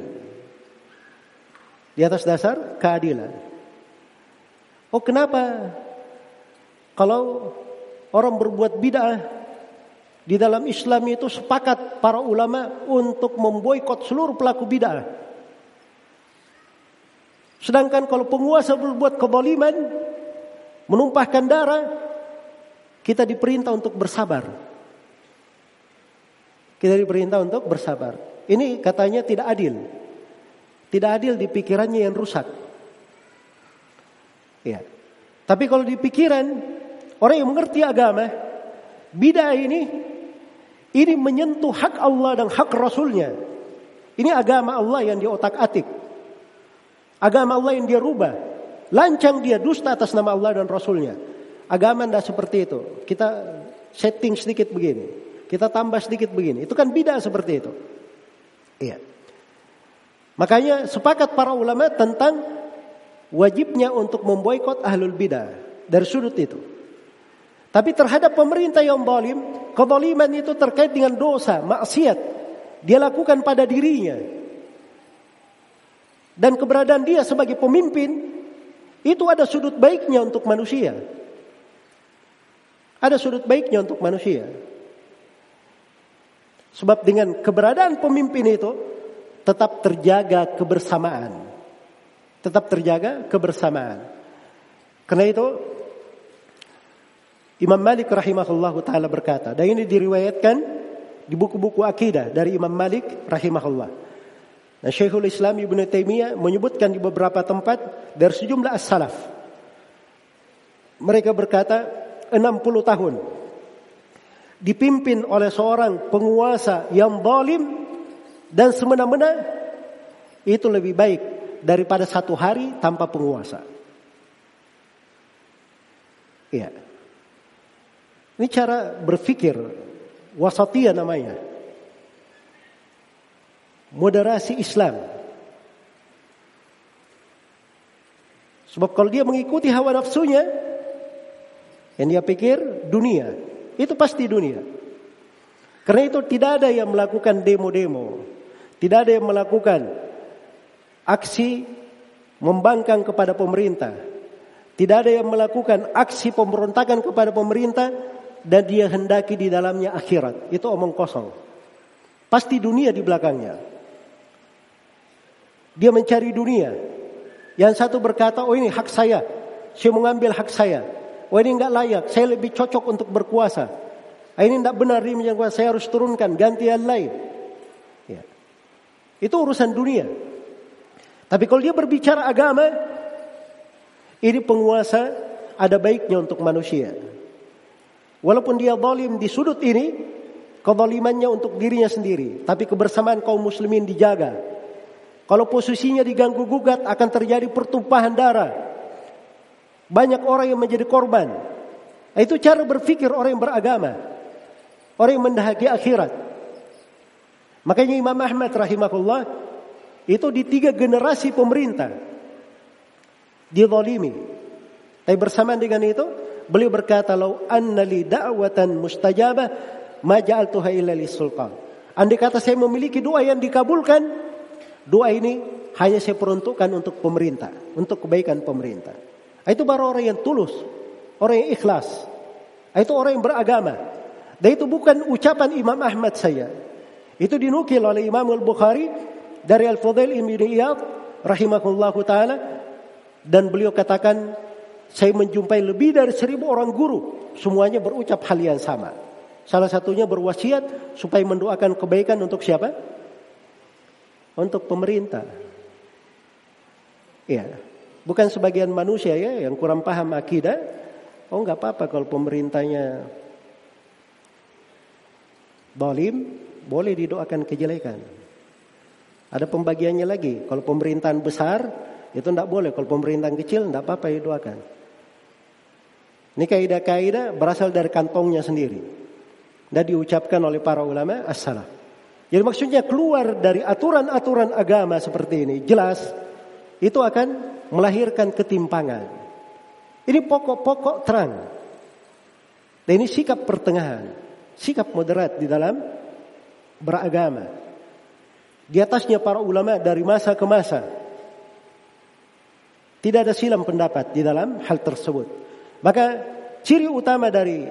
Di atas dasar keadilan. Oh kenapa? Kalau orang berbuat bid'ah di dalam Islam itu sepakat para ulama untuk memboikot seluruh pelaku bid'ah. Sedangkan kalau penguasa berbuat keboliman, menumpahkan darah, kita diperintah untuk bersabar. Kita diperintah untuk bersabar. Ini katanya tidak adil. Tidak adil di pikirannya yang rusak. Ya. Tapi kalau di pikiran orang yang mengerti agama, bidah ini ini menyentuh hak Allah dan hak Rasulnya. Ini agama Allah yang diotak-atik. Agama Allah yang dia rubah. Lancang dia dusta atas nama Allah dan Rasulnya. Agama tidak seperti itu. Kita setting sedikit begini. Kita tambah sedikit begini. Itu kan bidah seperti itu. Iya. Makanya sepakat para ulama tentang wajibnya untuk memboikot ahlul bidah dari sudut itu. Tapi terhadap pemerintah yang zalim, kezaliman itu terkait dengan dosa, maksiat. Dia lakukan pada dirinya. Dan keberadaan dia sebagai pemimpin itu ada sudut baiknya untuk manusia. Ada sudut baiknya untuk manusia. Sebab dengan keberadaan pemimpin itu tetap terjaga kebersamaan. Tetap terjaga kebersamaan. Karena itu Imam Malik rahimahullah taala berkata, dan ini diriwayatkan di buku-buku akidah dari Imam Malik rahimahullah. Nah, Syekhul Islam Ibnu Taimiyah menyebutkan di beberapa tempat dari sejumlah as-salaf. Mereka berkata 60 tahun dipimpin oleh seorang penguasa yang zalim dan semena-mena itu lebih baik daripada satu hari tanpa penguasa. Iya. Ini cara berpikir wasatia namanya. Moderasi Islam. Sebab kalau dia mengikuti hawa nafsunya, yang dia pikir dunia, itu pasti dunia. Karena itu tidak ada yang melakukan demo-demo. Tidak ada yang melakukan aksi membangkang kepada pemerintah. Tidak ada yang melakukan aksi pemberontakan kepada pemerintah dan dia hendaki di dalamnya akhirat. Itu omong kosong. Pasti dunia di belakangnya. Dia mencari dunia. Yang satu berkata, oh ini hak saya. Saya mengambil hak saya. Oh ini enggak layak. Saya lebih cocok untuk berkuasa. Ah, ini tidak benar ini yang saya harus turunkan ganti yang lain. Ya. Itu urusan dunia. Tapi kalau dia berbicara agama, ini penguasa ada baiknya untuk manusia. Walaupun dia zalim di sudut ini, kezalimannya untuk dirinya sendiri, tapi kebersamaan kaum muslimin dijaga. Kalau posisinya diganggu gugat akan terjadi pertumpahan darah. Banyak orang yang menjadi korban. Itu cara berpikir orang yang beragama. Orang yang mendahagi akhirat. Makanya Imam Ahmad rahimahullah itu di tiga generasi pemerintah dizalimi. Tapi bersamaan dengan itu beliau berkata, "Lau anna li da'watan mustajabah ma ja'altuha illa sultan." Andai kata saya memiliki doa yang dikabulkan, doa ini hanya saya peruntukkan untuk pemerintah, untuk kebaikan pemerintah. Itu baru orang yang tulus, orang yang ikhlas. Itu orang yang beragama. Dan itu bukan ucapan Imam Ahmad saya. Itu dinukil oleh Imam Al-Bukhari dari Al-Fudail Ibn Iyad rahimahullahu taala dan beliau katakan saya menjumpai lebih dari seribu orang guru semuanya berucap hal yang sama. Salah satunya berwasiat supaya mendoakan kebaikan untuk siapa? Untuk pemerintah. Ya, bukan sebagian manusia ya yang kurang paham akidah. Oh nggak apa-apa kalau pemerintahnya Dolim boleh didoakan kejelekan. Ada pembagiannya lagi. Kalau pemerintahan besar itu tidak boleh. Kalau pemerintahan kecil tidak apa-apa didoakan. Ini kaidah-kaidah berasal dari kantongnya sendiri. Dan diucapkan oleh para ulama as-salah. Jadi maksudnya keluar dari aturan-aturan agama seperti ini. Jelas itu akan melahirkan ketimpangan. Ini pokok-pokok terang. Dan ini sikap pertengahan sikap moderat di dalam beragama. Di atasnya para ulama dari masa ke masa. Tidak ada silam pendapat di dalam hal tersebut. Maka ciri utama dari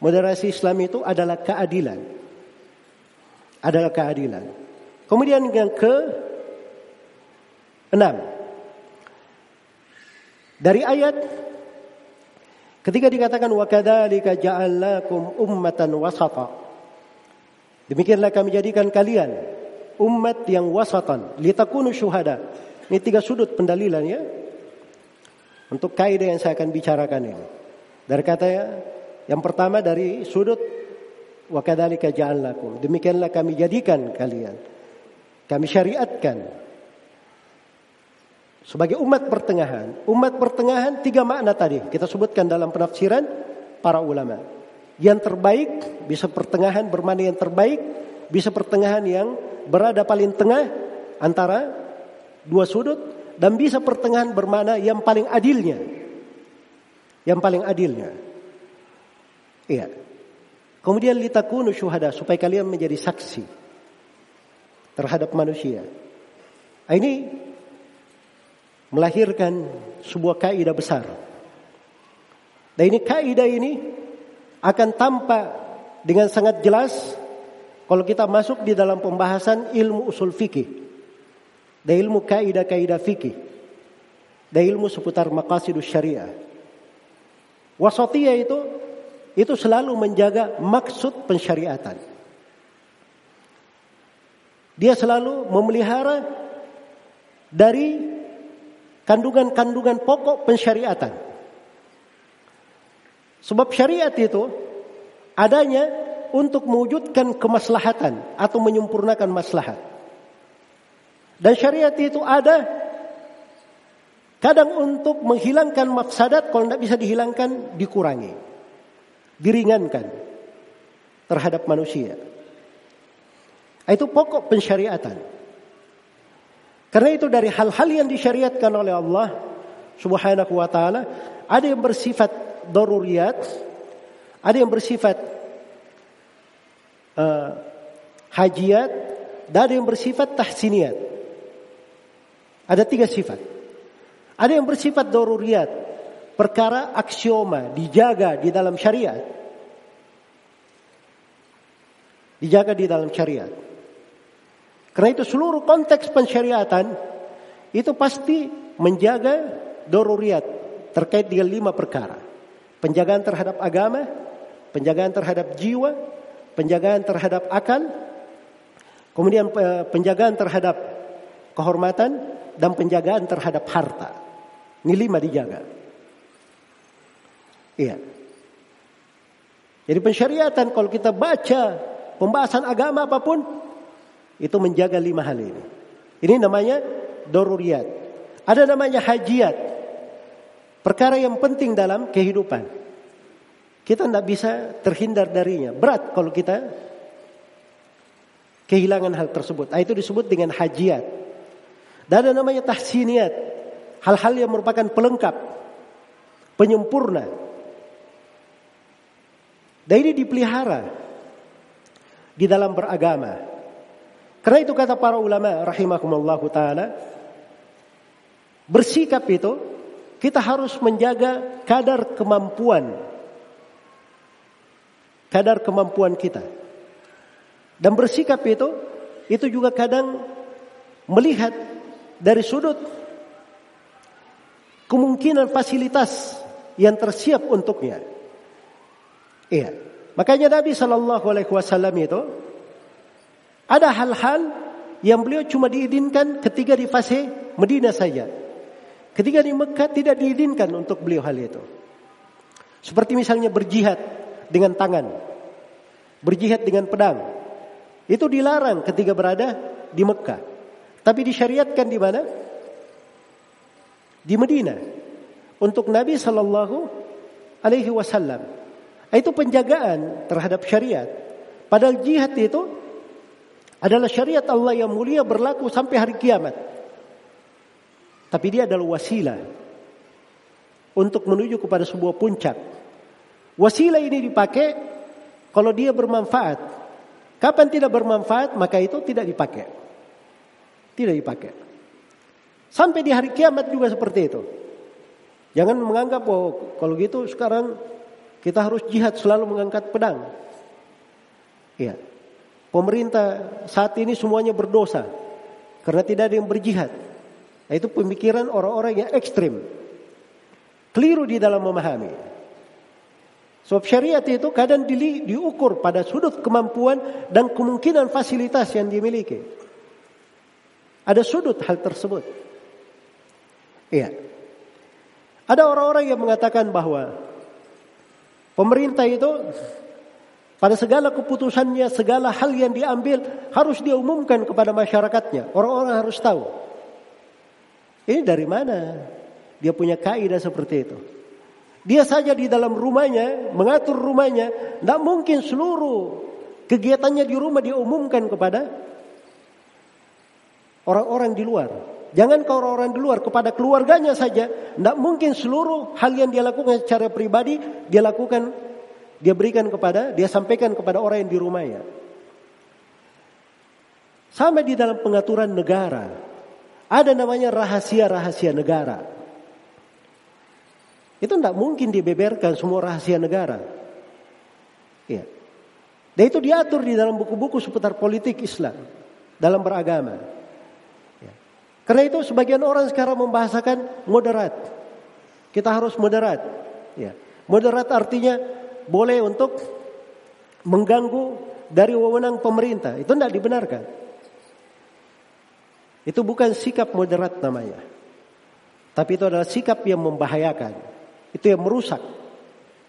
moderasi Islam itu adalah keadilan. Adalah keadilan. Kemudian yang ke enam. Dari ayat Ketika dikatakan wa kadzalika ja'alnakum ummatan wasata. Demikianlah kami jadikan kalian umat yang wasatan litakunu syuhada. Ini tiga sudut pendalilan ya. Untuk kaidah yang saya akan bicarakan ini. Dari kata yang pertama dari sudut wa kadzalika ja'alnakum. Demikianlah kami jadikan kalian. Kami syariatkan sebagai umat pertengahan. Umat pertengahan tiga makna tadi kita sebutkan dalam penafsiran para ulama. Yang terbaik bisa pertengahan bermakna yang terbaik, bisa pertengahan yang berada paling tengah antara dua sudut dan bisa pertengahan bermakna yang paling adilnya. Yang paling adilnya. Iya. Kemudian litakunu syuhada supaya kalian menjadi saksi terhadap manusia. Nah, ini melahirkan sebuah kaidah besar. Dan ini kaidah ini akan tampak dengan sangat jelas kalau kita masuk di dalam pembahasan ilmu usul fikih. Dan ilmu kaidah-kaidah fikih. Dan ilmu seputar maqasidus syariah. Wasatiyah itu itu selalu menjaga maksud pensyariatan. Dia selalu memelihara dari kandungan-kandungan pokok pensyariatan. Sebab syariat itu adanya untuk mewujudkan kemaslahatan atau menyempurnakan maslahat. Dan syariat itu ada kadang untuk menghilangkan mafsadat kalau tidak bisa dihilangkan dikurangi. Diringankan terhadap manusia. Itu pokok pensyariatan. Karena itu dari hal-hal yang disyariatkan oleh Allah Subhanahu wa taala ada yang bersifat daruriyat, ada yang bersifat uh, hajiat, dan ada yang bersifat tahsiniyat. Ada tiga sifat. Ada yang bersifat daruriyat, perkara aksioma dijaga di dalam syariat. Dijaga di dalam syariat. Karena itu seluruh konteks pensyariatan itu pasti menjaga doruriat terkait dengan lima perkara. Penjagaan terhadap agama, penjagaan terhadap jiwa, penjagaan terhadap akal, kemudian eh, penjagaan terhadap kehormatan dan penjagaan terhadap harta. Ini lima dijaga. Iya. Jadi pensyariatan kalau kita baca pembahasan agama apa pun itu menjaga lima hal ini. Ini namanya doruriat. Ada namanya hajiat. Perkara yang penting dalam kehidupan. Kita tidak bisa terhindar darinya. Berat kalau kita kehilangan hal tersebut. Nah, itu disebut dengan hajiat. Dan ada namanya tahsiniat. Hal-hal yang merupakan pelengkap. Penyempurna. Dan ini dipelihara di dalam beragama. Karena itu kata para ulama rahimakumullah taala bersikap itu kita harus menjaga kadar kemampuan kadar kemampuan kita. Dan bersikap itu itu juga kadang melihat dari sudut kemungkinan fasilitas yang tersiap untuknya. Iya. Makanya Nabi Shallallahu Alaihi Wasallam itu ada hal-hal yang beliau cuma diizinkan ketika di fase Medina saja. Ketika di Mekah tidak diizinkan untuk beliau hal itu. Seperti misalnya berjihad dengan tangan. Berjihad dengan pedang. Itu dilarang ketika berada di Mekah. Tapi disyariatkan di mana? Di Medina. Untuk Nabi Shallallahu Alaihi Wasallam. Itu penjagaan terhadap syariat. Padahal jihad itu adalah syariat Allah yang mulia berlaku sampai hari kiamat. Tapi dia adalah wasilah untuk menuju kepada sebuah puncak Wasilah ini dipakai kalau dia bermanfaat. Kapan tidak bermanfaat maka itu tidak dipakai. Tidak dipakai. Sampai di hari kiamat juga seperti itu. Jangan menganggap oh kalau gitu sekarang kita harus jihad selalu mengangkat pedang. Iya. Pemerintah saat ini semuanya berdosa karena tidak ada yang berjihad. Nah, itu pemikiran orang-orang yang ekstrim. Keliru di dalam memahami. Sebab syariat itu kadang di, diukur pada sudut kemampuan dan kemungkinan fasilitas yang dimiliki. Ada sudut hal tersebut. Iya. Ada orang-orang yang mengatakan bahwa pemerintah itu pada segala keputusannya, segala hal yang diambil harus diumumkan kepada masyarakatnya. Orang-orang harus tahu. Ini dari mana? Dia punya kaidah seperti itu. Dia saja di dalam rumahnya, mengatur rumahnya, tidak mungkin seluruh kegiatannya di rumah dia umumkan kepada orang-orang di luar. Jangan ke orang-orang di luar, kepada keluarganya saja. Tidak mungkin seluruh hal yang dia lakukan secara pribadi, dia lakukan, dia berikan kepada, dia sampaikan kepada orang yang di rumahnya. Sama di dalam pengaturan negara. Ada namanya rahasia-rahasia negara. Itu tidak mungkin dibeberkan semua rahasia negara. Ya. Dan itu diatur di dalam buku-buku seputar politik Islam dalam beragama. Karena itu sebagian orang sekarang membahasakan moderat. Kita harus moderat. Ya. Moderat artinya boleh untuk mengganggu dari wewenang pemerintah. Itu tidak dibenarkan. Itu bukan sikap moderat namanya. Tapi itu adalah sikap yang membahayakan. Itu yang merusak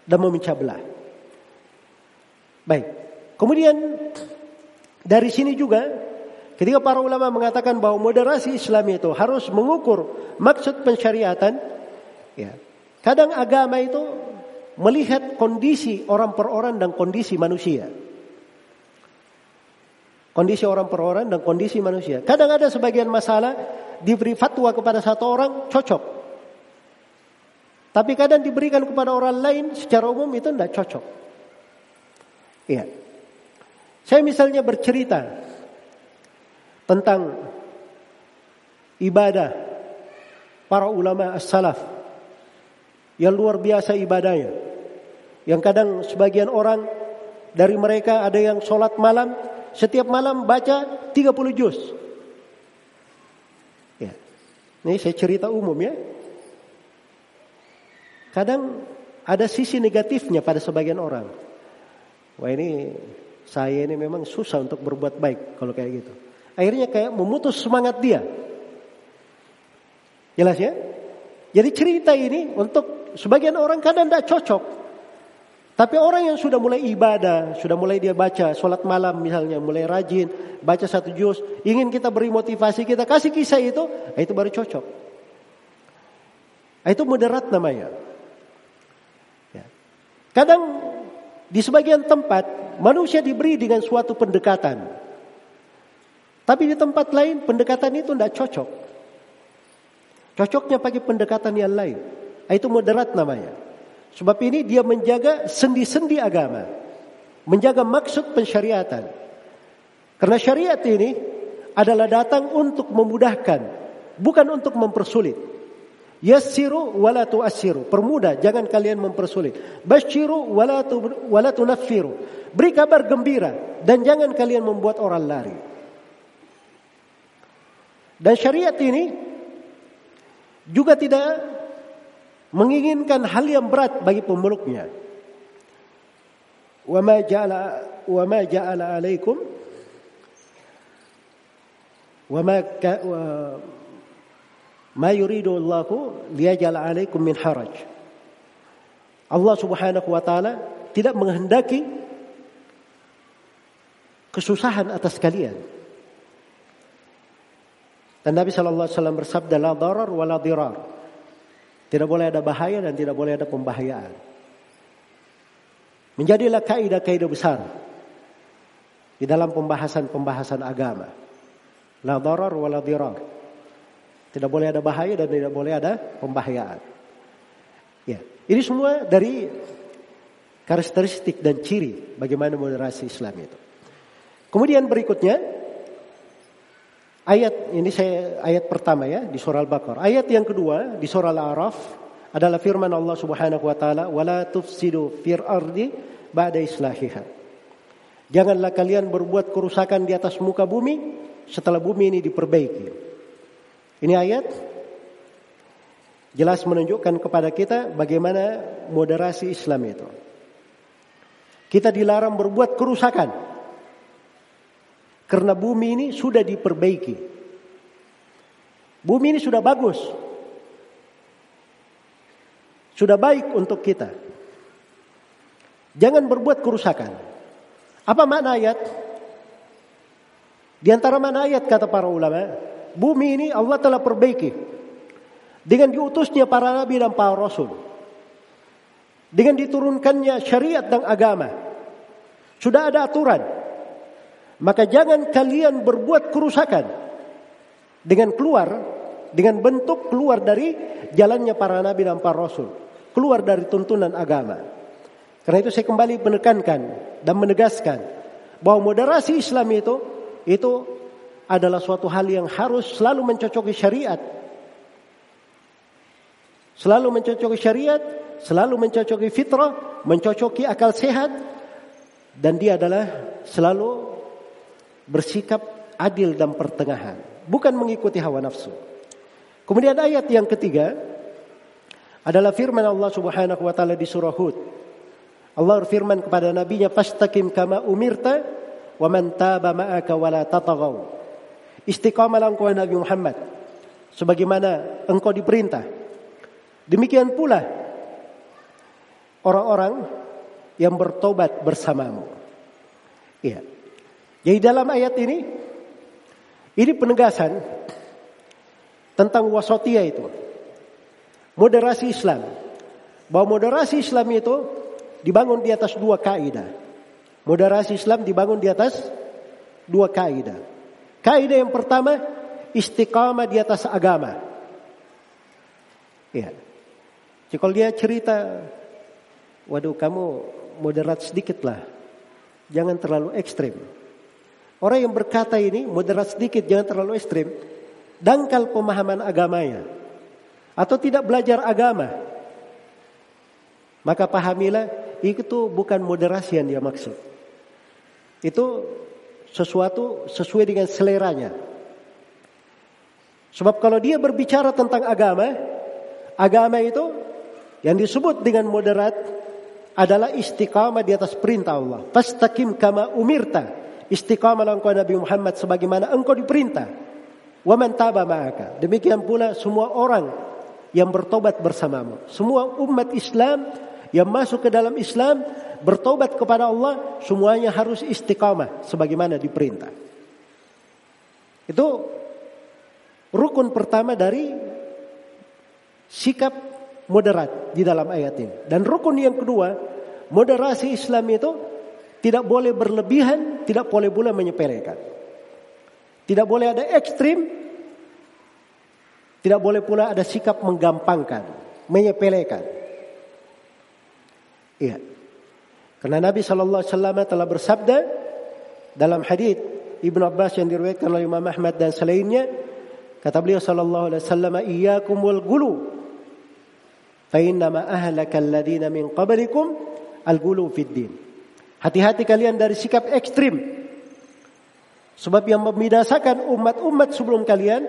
dan memecah belah. Baik. Kemudian dari sini juga ketika para ulama mengatakan bahwa moderasi Islam itu harus mengukur maksud pensyariatan, ya. Kadang agama itu melihat kondisi orang per orang dan kondisi manusia. Kondisi orang per orang dan kondisi manusia. Kadang ada sebagian masalah diberi fatwa kepada satu orang cocok. Tapi kadang diberikan kepada orang lain secara umum itu tidak cocok. Iya. Saya misalnya bercerita tentang ibadah para ulama as-salaf yang luar biasa ibadahnya. Yang kadang sebagian orang dari mereka ada yang sholat malam, setiap malam baca 30 juz. Ya. Ini saya cerita umum ya. Kadang ada sisi negatifnya pada sebagian orang. Wah ini saya ini memang susah untuk berbuat baik kalau kayak gitu. Akhirnya kayak memutus semangat dia. Jelas ya? Jadi cerita ini untuk sebagian orang kadang tidak cocok. Tapi orang yang sudah mulai ibadah, sudah mulai dia baca sholat malam misalnya, mulai rajin, baca satu juz, ingin kita beri motivasi, kita kasih kisah itu, itu baru cocok. Itu moderat namanya. Ya. Kadang di sebagian tempat manusia diberi dengan suatu pendekatan. Tapi di tempat lain pendekatan itu tidak cocok. Cocoknya pakai pendekatan yang lain. Itu moderat namanya. Sebab ini dia menjaga sendi-sendi agama. Menjaga maksud pensyariatan. Karena syariat ini adalah datang untuk memudahkan. Bukan untuk mempersulit. Yassiru wala tu'assiru. Permudah, jangan kalian mempersulit. Basyiru wala tu wala tunaffiru. Beri kabar gembira dan jangan kalian membuat orang lari. Dan syariat ini juga tidak menginginkan hal yang berat bagi pemeluknya. Wa ma ja'ala wa ma ja'ala alaikum wa ma yuridu Allahu liyajal alaikum min haraj. Allah Subhanahu wa taala tidak menghendaki kesusahan atas kalian. Dan Nabi sallallahu alaihi wasallam bersabda la darar wa. Tidak boleh ada bahaya dan tidak boleh ada pembahayaan. Menjadilah kaidah-kaidah besar di dalam pembahasan-pembahasan agama. La darar wa. Tidak boleh ada bahaya dan tidak boleh ada pembahayaan. Ya, ini semua dari karakteristik dan ciri bagaimana moderasi Islam itu. Kemudian berikutnya ayat ini saya ayat pertama ya di surah Al-Baqarah. Ayat yang kedua di surah Al-A'raf adalah firman Allah Subhanahu wa taala wala tufsidu fir ardi ba'da islahiha. Janganlah kalian berbuat kerusakan di atas muka bumi setelah bumi ini diperbaiki. Ini ayat jelas menunjukkan kepada kita bagaimana moderasi Islam itu. Kita dilarang berbuat kerusakan. Karena bumi ini sudah diperbaiki. Bumi ini sudah bagus. Sudah baik untuk kita. Jangan berbuat kerusakan. Apa makna ayat? Di antara mana ayat kata para ulama? bumi ini Allah telah perbaiki dengan diutusnya para nabi dan para rasul. Dengan diturunkannya syariat dan agama. Sudah ada aturan. Maka jangan kalian berbuat kerusakan dengan keluar dengan bentuk keluar dari jalannya para nabi dan para rasul, keluar dari tuntunan agama. Karena itu saya kembali menekankan dan menegaskan bahwa moderasi Islam itu itu adalah suatu hal yang harus selalu mencocoki syariat. Selalu mencocoki syariat, selalu mencocoki fitrah, mencocoki akal sehat dan dia adalah selalu bersikap adil dan pertengahan, bukan mengikuti hawa nafsu. Kemudian ayat yang ketiga adalah firman Allah Subhanahu wa taala di surah Hud. Allah berfirman kepada nabinya fastaqim kama umirta wa man taba ma'aka wala tataghaw. Istiqamalah engkau Nabi Muhammad. Sebagaimana engkau diperintah. Demikian pula orang-orang yang bertobat bersamamu. Iya. Jadi dalam ayat ini ini penegasan tentang wasotia itu. Moderasi Islam. Bahwa moderasi Islam itu dibangun di atas dua kaidah. Moderasi Islam dibangun di atas dua kaidah. Kaidah yang pertama istiqamah di atas agama. Ya. Jadi kalau dia cerita, waduh kamu moderat sedikit lah, jangan terlalu ekstrim. Orang yang berkata ini moderat sedikit, jangan terlalu ekstrim. Dangkal pemahaman agamanya. Atau tidak belajar agama. Maka pahamilah itu bukan moderasi yang dia maksud. Itu sesuatu sesuai dengan seleranya. Sebab kalau dia berbicara tentang agama, agama itu yang disebut dengan moderat adalah istiqamah di atas perintah Allah. Fastaqim kama umirta. Istiqamah engkau Nabi Muhammad sebagaimana engkau diperintah. Wa man taba ma'aka. Demikian pula semua orang yang bertobat bersamamu. Semua umat Islam yang masuk ke dalam Islam bertobat kepada Allah semuanya harus istiqamah sebagaimana diperintah. Itu rukun pertama dari sikap moderat di dalam ayat ini. Dan rukun yang kedua, moderasi Islam itu tidak boleh berlebihan, tidak boleh pula menyepelekan. Tidak boleh ada ekstrim, tidak boleh pula ada sikap menggampangkan, menyepelekan. Iya. Karena Nabi Shallallahu Alaihi Wasallam telah bersabda dalam hadis Ibnu Abbas yang diriwayatkan oleh Imam Ahmad dan selainnya, kata beliau Shallallahu Alaihi Wasallam, "Iyyakum wal gulu, fa innama ahlaka alladziina min qablikum al gulu fid din." Hati-hati kalian dari sikap ekstrim. Sebab yang membinasakan umat-umat sebelum kalian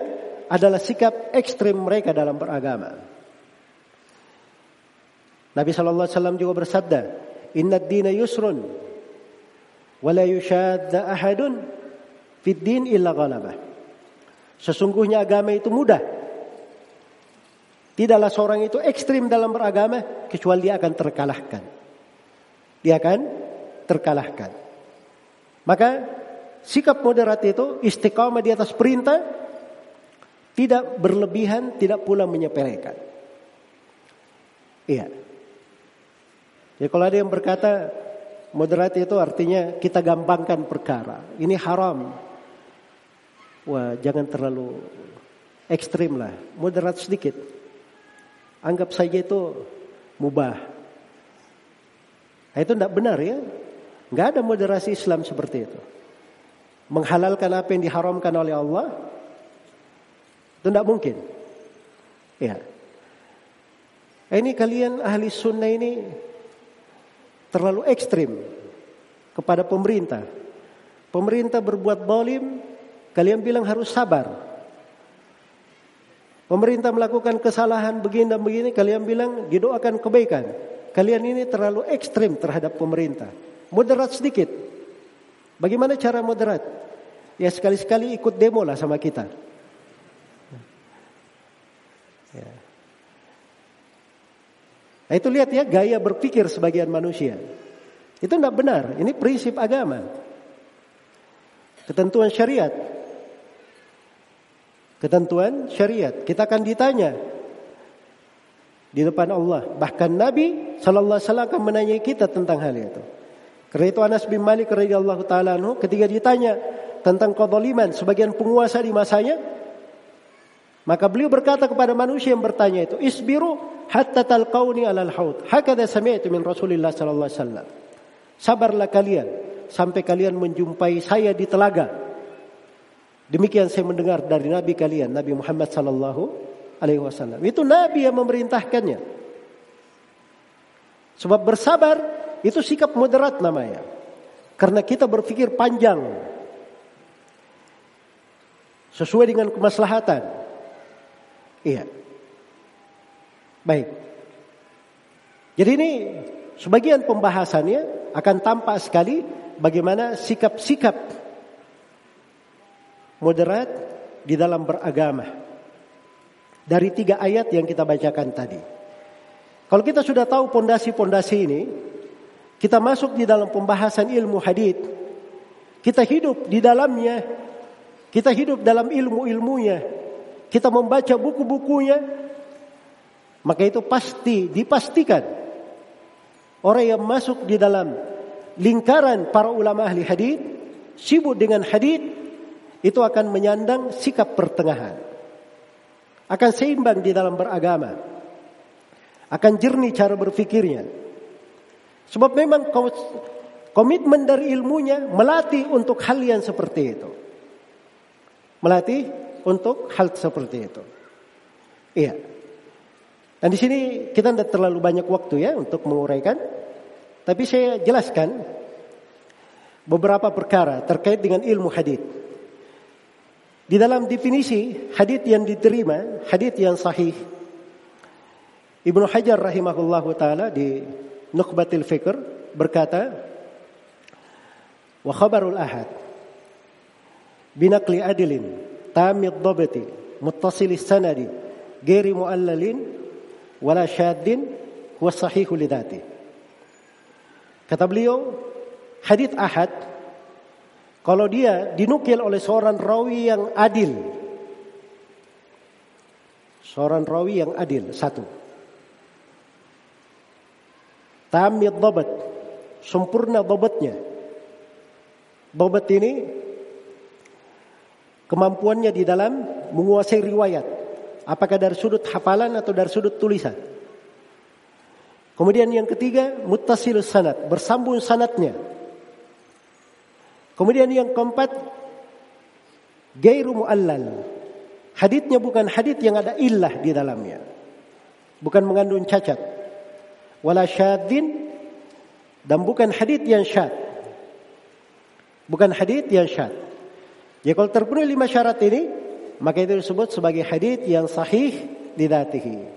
adalah sikap ekstrim mereka dalam beragama. Nabi Shallallahu Alaihi Wasallam juga bersabda, Inna dina yusrun wala yushadda ahadun fid din illa ghalabah. Sesungguhnya agama itu mudah. Tidaklah seorang itu ekstrim dalam beragama kecuali dia akan terkalahkan. Dia akan terkalahkan. Maka sikap moderat itu istiqamah di atas perintah tidak berlebihan, tidak pula menyepelekan. Iya. Ya kalau ada yang berkata moderat itu artinya kita gampangkan perkara. Ini haram. Wah jangan terlalu ekstrim lah. Moderat sedikit. Anggap saja itu mubah. Nah, itu tidak benar ya. Nggak ada moderasi Islam seperti itu. Menghalalkan apa yang diharamkan oleh Allah. Itu tidak mungkin. Ya. Ini kalian ahli sunnah ini terlalu ekstrim kepada pemerintah. Pemerintah berbuat bolim, kalian bilang harus sabar. Pemerintah melakukan kesalahan begini dan begini, kalian bilang didoakan kebaikan. Kalian ini terlalu ekstrim terhadap pemerintah. Moderat sedikit. Bagaimana cara moderat? Ya sekali-sekali ikut demo lah sama kita. Ya. Nah, itu lihat ya gaya berpikir sebagian manusia. Itu tidak benar. Ini prinsip agama. Ketentuan syariat. Ketentuan syariat. Kita akan ditanya di depan Allah. Bahkan Nabi Sallallahu Alaihi Wasallam akan menanyai kita tentang hal itu. Karena itu Anas bin Malik radhiyallahu taala ketika ditanya tentang kezaliman sebagian penguasa di masanya, maka beliau berkata kepada manusia yang bertanya itu, "Isbiru hatta talqauni alal haud." Hakadha sami'tu min Rasulillah sallallahu alaihi wasallam. Sabarlah kalian sampai kalian menjumpai saya di telaga. Demikian saya mendengar dari nabi kalian, Nabi Muhammad sallallahu alaihi wasallam. Itu nabi yang memerintahkannya. Sebab bersabar itu sikap moderat namanya. Karena kita berpikir panjang. Sesuai dengan kemaslahatan. Iya. Baik. Jadi ini sebagian pembahasannya akan tampak sekali bagaimana sikap-sikap moderat di dalam beragama. Dari tiga ayat yang kita bacakan tadi. Kalau kita sudah tahu pondasi-pondasi ini, kita masuk di dalam pembahasan ilmu hadith. Kita hidup di dalamnya. Kita hidup dalam ilmu-ilmunya. Kita membaca buku-bukunya. Maka itu pasti dipastikan orang yang masuk di dalam lingkaran para ulama ahli hadith sibuk dengan hadith itu akan menyandang sikap pertengahan. Akan seimbang di dalam beragama. Akan jernih cara berfikirnya. Sebab memang komitmen dari ilmunya melatih untuk hal yang seperti itu. Melatih untuk hal seperti itu. Iya. Dan di sini kita tidak terlalu banyak waktu ya untuk menguraikan. Tapi saya jelaskan beberapa perkara terkait dengan ilmu hadis. Di dalam definisi hadis yang diterima, hadis yang sahih. Ibnu Hajar rahimahullahu taala di Nukhbatil Fikr berkata, "Wa khabarul ahad binaqli adilin tamid dhabati muttasilis sanadi ghairi muallalin wala syaddin huwa sahihu lidati." Kata beliau, hadis ahad kalau dia dinukil oleh seorang rawi yang adil seorang rawi yang adil satu tamid dhabat sempurna dhabatnya dhabat ini kemampuannya di dalam menguasai riwayat. Apakah dari sudut hafalan atau dari sudut tulisan. Kemudian yang ketiga muttasil sanad. Bersambung sanatnya kemudian yang keempat gairu muallal. Haditnya bukan hadit yang ada illah di dalamnya. Bukan mengandung cacat wala syadzin dan bukan hadith yang syad. Bukan hadith yang syad. Ya kalau terpenuhi lima syarat ini, maka itu disebut sebagai hadith yang sahih didatihi.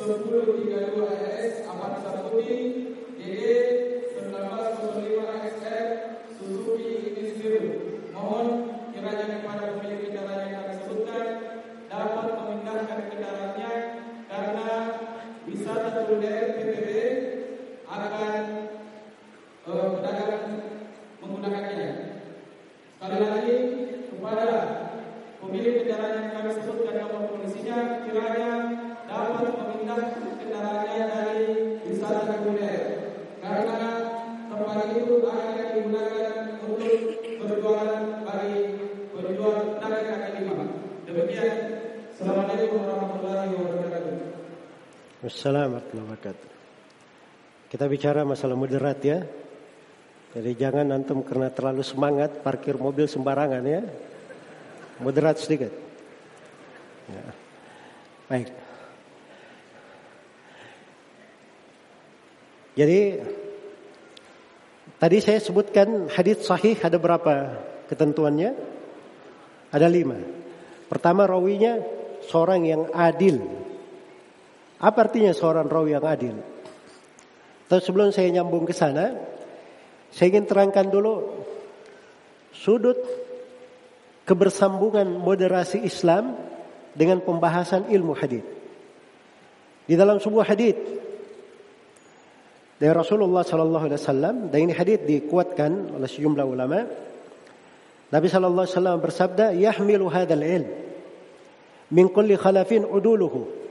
sepuluh tiga dua RS abad Sabudi bicara masalah moderat ya. Jadi jangan antum karena terlalu semangat parkir mobil sembarangan ya. Moderat sedikit. Ya. Baik. Jadi tadi saya sebutkan hadis sahih ada berapa ketentuannya? Ada lima. Pertama rawinya seorang yang adil apa artinya seorang rawi yang adil? Tapi sebelum saya nyambung ke sana, saya ingin terangkan dulu sudut kebersambungan moderasi Islam dengan pembahasan ilmu hadis. Di dalam sebuah hadis dari Rasulullah sallallahu alaihi wasallam dan ini hadis dikuatkan oleh sejumlah ulama. Nabi sallallahu alaihi wasallam bersabda, "Yahmilu hadzal ilm min kulli khalafin uduluhu."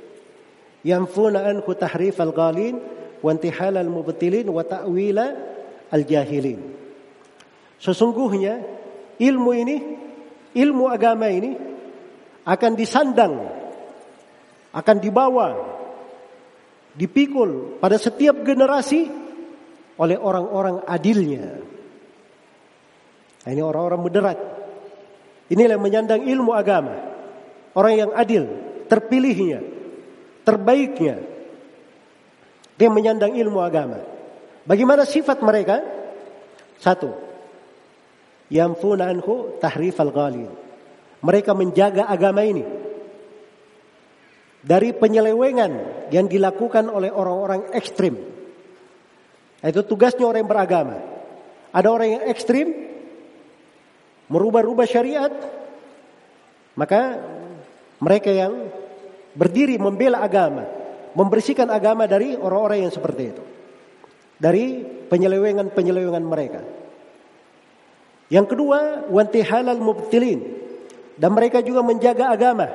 yanfuna anhu tahrif al-ghalin wa intihal al-mubtilin al-jahilin. Sesungguhnya ilmu ini, ilmu agama ini akan disandang, akan dibawa, dipikul pada setiap generasi oleh orang-orang adilnya. Nah, ini orang-orang moderat. Inilah yang menyandang ilmu agama. Orang yang adil, terpilihnya, terbaiknya. Dia menyandang ilmu agama. Bagaimana sifat mereka? Satu. Anhu tahrif al-ghalin. Mereka menjaga agama ini. Dari penyelewengan yang dilakukan oleh orang-orang ekstrim. Itu tugasnya orang yang beragama. Ada orang yang ekstrim, merubah-rubah syariat, maka mereka yang berdiri membela agama, membersihkan agama dari orang-orang yang seperti itu. Dari penyelewengan-penyelewengan mereka. Yang kedua, wanti halal mubtilin. Dan mereka juga menjaga agama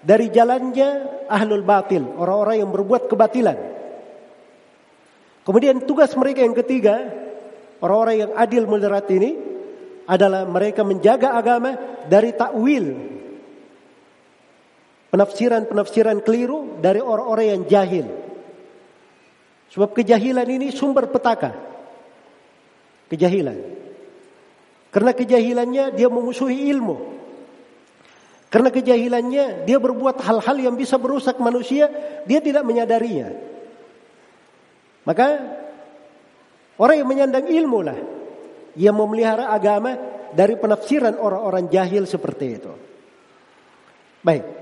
dari jalannya ahlul batil, orang-orang yang berbuat kebatilan. Kemudian tugas mereka yang ketiga, orang-orang yang adil moderat ini adalah mereka menjaga agama dari takwil. Penafsiran-penafsiran keliru dari orang-orang yang jahil. Sebab kejahilan ini sumber petaka. Kejahilan. Karena kejahilannya dia memusuhi ilmu. Karena kejahilannya dia berbuat hal-hal yang bisa merusak manusia, dia tidak menyadarinya. Maka orang yang menyandang ilmu lah yang memelihara agama dari penafsiran orang-orang jahil seperti itu. Baik.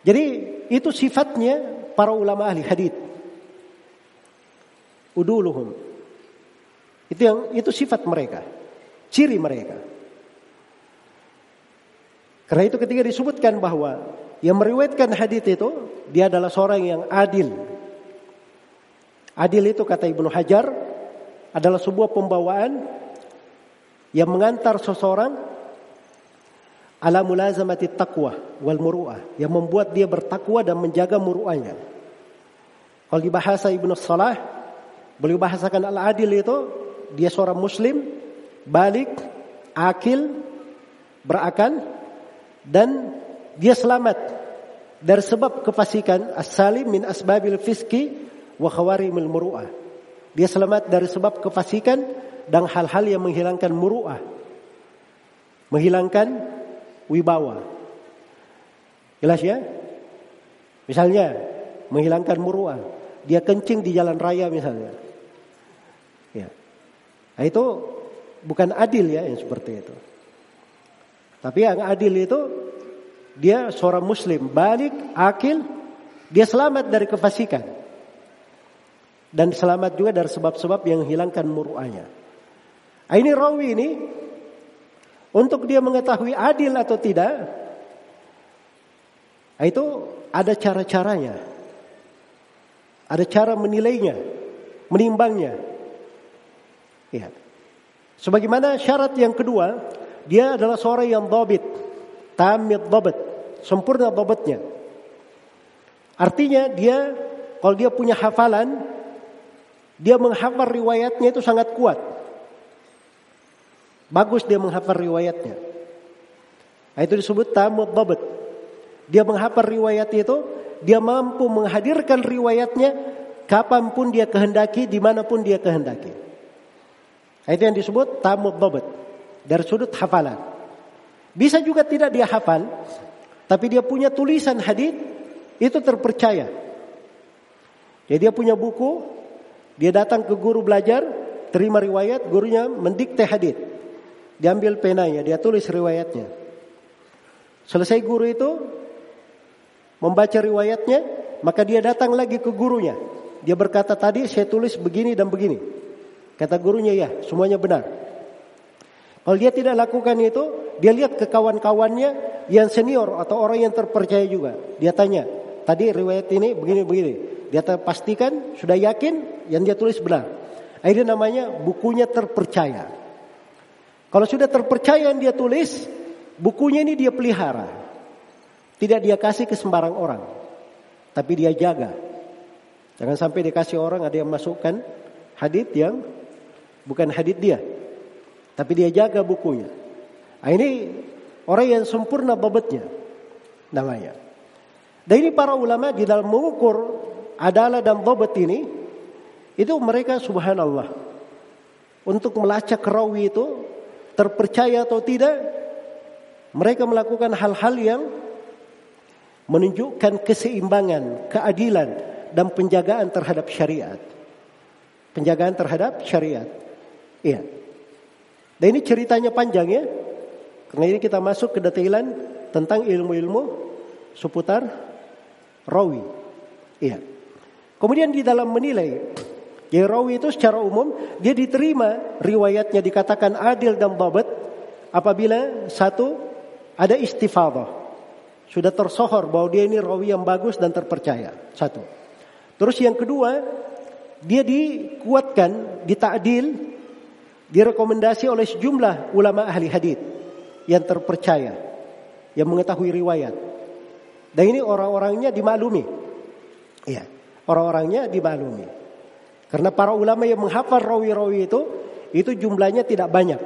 Jadi itu sifatnya para ulama ahli hadis. Uduluhum. Itu yang itu sifat mereka. Ciri mereka. Karena itu ketika disebutkan bahwa yang meriwayatkan hadis itu dia adalah seorang yang adil. Adil itu kata Ibnu Hajar adalah sebuah pembawaan yang mengantar seseorang ala mulazamati taqwa wal muru'ah yang membuat dia bertakwa dan menjaga muru'ahnya. Kalau di bahasa Ibnu Salah beliau bahasakan al-adil itu dia seorang muslim balik akil berakal dan dia selamat dari sebab kefasikan as-salim min asbabil fiski wa khawarimil muru'ah. Dia selamat dari sebab kefasikan dan hal-hal yang menghilangkan muru'ah. Menghilangkan wibawa. Jelas ya? Misalnya menghilangkan muru'ah. Dia kencing di jalan raya misalnya. Ya. Nah, itu bukan adil ya yang seperti itu. Tapi yang adil itu dia seorang muslim, balik, akil, dia selamat dari kefasikan. Dan selamat juga dari sebab-sebab yang hilangkan muru'ahnya. Nah, ini rawi ini untuk dia mengetahui adil atau tidak, nah, itu ada cara-caranya. Ada cara menilainya, menimbangnya. Ya. Sebagaimana syarat yang kedua, dia adalah seorang yang dobit. Tamid dobit. Sempurna dobitnya. Artinya dia kalau dia punya hafalan, dia menghafal riwayatnya itu sangat kuat. Bagus dia menghafal riwayatnya. Nah, itu disebut tamud dobit. Dia menghafal riwayat itu, dia mampu menghadirkan riwayatnya kapan pun dia kehendaki, di mana pun dia kehendaki. Nah, itu yang disebut tamud dobit dari sudut hafalan. Bisa juga tidak dia hafal, tapi dia punya tulisan hadis itu terpercaya. Ya dia punya buku, dia datang ke guru belajar, terima riwayat, gurunya mendikte hadis. Diambil penanya, dia tulis riwayatnya. Selesai guru itu membaca riwayatnya, maka dia datang lagi ke gurunya. Dia berkata tadi saya tulis begini dan begini. Kata gurunya ya, semuanya benar. Kalau dia tidak lakukan itu, dia lihat ke kawan-kawannya yang senior atau orang yang terpercaya juga. Dia tanya, tadi riwayat ini begini-begini. Dia pastikan, sudah yakin yang dia tulis benar. Akhirnya namanya bukunya terpercaya. Kalau sudah terpercaya yang dia tulis, bukunya ini dia pelihara. Tidak dia kasih ke sembarang orang. Tapi dia jaga. Jangan sampai dikasih orang ada yang masukkan hadit yang bukan hadit dia. Tapi dia jaga bukunya. Nah, ini orang yang sempurna babetnya namanya. Dan ini para ulama di dalam mengukur adalah dan babat ini itu mereka subhanallah untuk melacak rawi itu terpercaya atau tidak mereka melakukan hal-hal yang menunjukkan keseimbangan, keadilan dan penjagaan terhadap syariat. Penjagaan terhadap syariat. Iya. Dan ini ceritanya panjang ya. Karena ini kita masuk ke detailan tentang ilmu-ilmu seputar rawi. Iya. Kemudian di dalam menilai Jadi rawi itu secara umum dia diterima riwayatnya dikatakan adil dan babat apabila satu ada istifadah. Sudah tersohor bahwa dia ini rawi yang bagus dan terpercaya. Satu. Terus yang kedua, dia dikuatkan, ditakdil, direkomendasi oleh sejumlah ulama ahli hadis yang terpercaya, yang mengetahui riwayat. Dan ini orang-orangnya dimaklumi. Iya, orang-orangnya dimaklumi. Karena para ulama yang menghafal rawi-rawi itu, itu jumlahnya tidak banyak.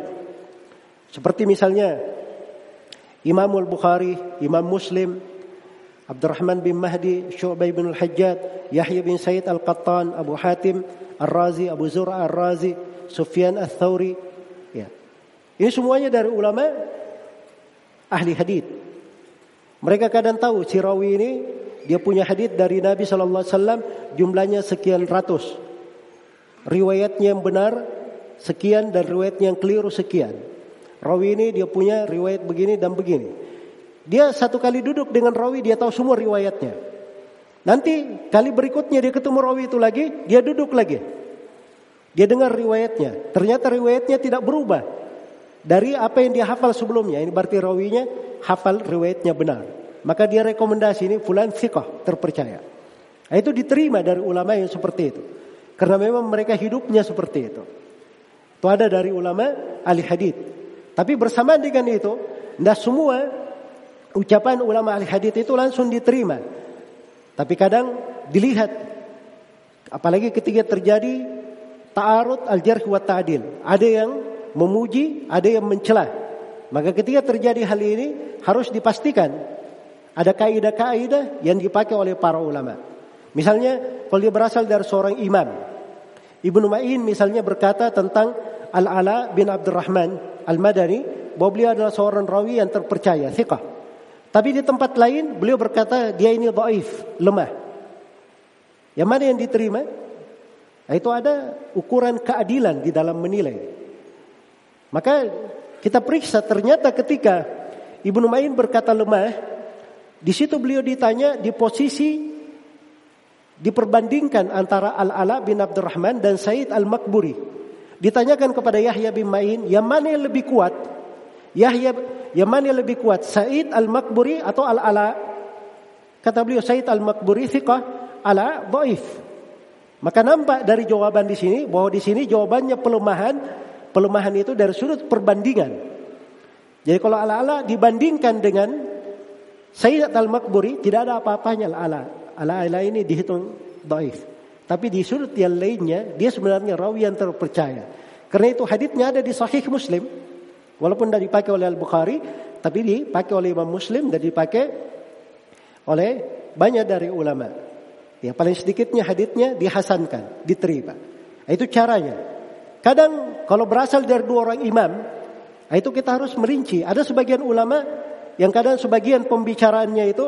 Seperti misalnya Imam Al-Bukhari, Imam Muslim, Abdurrahman bin Mahdi, Syu'bay bin Al-Hajjad, Yahya bin Said Al-Qattan, Abu Hatim, Ar-Razi, Abu Zur'a Ar-Razi, Sufyan Al-Thawri. Ya. Ini semuanya dari ulama ahli hadith. Mereka kadang tahu si rawi ini dia punya hadith dari Nabi Sallallahu Alaihi Wasallam jumlahnya sekian ratus. Riwayatnya yang benar sekian dan riwayatnya yang keliru sekian. Rawi ini dia punya riwayat begini dan begini. Dia satu kali duduk dengan rawi dia tahu semua riwayatnya. Nanti kali berikutnya dia ketemu rawi itu lagi, dia duduk lagi. Dia dengar riwayatnya. Ternyata riwayatnya tidak berubah dari apa yang dia hafal sebelumnya. Ini berarti rawinya hafal riwayatnya benar. Maka dia rekomendasi ini fulan thiqah, terpercaya. Nah, itu diterima dari ulama yang seperti itu. Karena memang mereka hidupnya seperti itu. Itu ada dari ulama ahli hadith. Tapi bersamaan dengan itu, tidak semua ucapan ulama ahli hadith itu langsung diterima. Tapi kadang dilihat, apalagi ketika terjadi ta'arud al-jarh wa ta'adil. Ada yang memuji, ada yang mencela. Maka ketika terjadi hal ini harus dipastikan ada kaidah-kaidah yang dipakai oleh para ulama. Misalnya kalau dia berasal dari seorang imam. Ibnu Ma'in misalnya berkata tentang Al-Ala bin Abdurrahman Al-Madani bahwa beliau adalah seorang rawi yang terpercaya, thiqah. Tapi di tempat lain beliau berkata dia ini dhaif, lemah. Yang mana yang diterima? Nah, itu ada ukuran keadilan di dalam menilai. Maka kita periksa ternyata ketika Ibnu Ma'in berkata lemah, di situ beliau ditanya di posisi diperbandingkan antara Al-Ala bin Abdurrahman dan Said Al-Makburi. Ditanyakan kepada Yahya bin Ma'in, yang mana yang lebih kuat? Yahya yang mana yang lebih kuat? Said Al-Makburi atau Al-Ala? Kata beliau Said Al-Makburi thiqah, Ala dhaif. Maka nampak dari jawaban di sini bahwa di sini jawabannya pelemahan, pelemahan itu dari sudut perbandingan. Jadi kalau Ala-Ala dibandingkan dengan Said Al-Makburi tidak ada apa-apanya Ala-Ala. Ala-ala ini dihitung daif. Tapi di sudut yang lainnya dia sebenarnya rawi yang terpercaya. Karena itu hadisnya ada di Sahih Muslim. Walaupun tidak dipakai oleh Al-Bukhari, tapi dipakai oleh Imam Muslim dan dipakai oleh banyak dari ulama. Ya paling sedikitnya hadisnya dihasankan, diterima. Itu caranya. Kadang kalau berasal dari dua orang imam, itu kita harus merinci. Ada sebagian ulama yang kadang sebagian pembicaraannya itu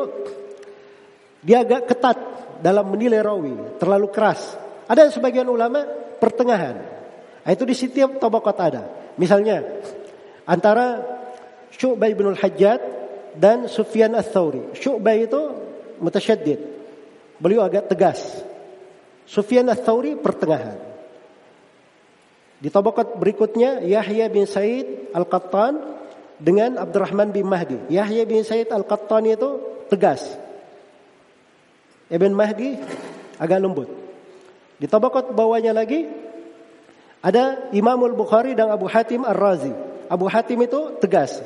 dia agak ketat dalam menilai rawi, terlalu keras. Ada sebagian ulama pertengahan. Nah, itu di setiap tabaqat ada. Misalnya antara Syu'bah bin Al-Hajjad dan Sufyan Ats-Tsauri. Syu'bah itu mutasyaddid. Beliau agak tegas. Sufyan Ats-Tsauri pertengahan. Di tabaqat berikutnya Yahya bin Said Al-Qattan dengan Abdurrahman bin Mahdi. Yahya bin Said Al-Qattan itu tegas. Ibn Mahdi agak lembut. Di tabaqat bawahnya lagi ada Imam Al-Bukhari dan Abu Hatim Ar-Razi. Abu Hatim itu tegas,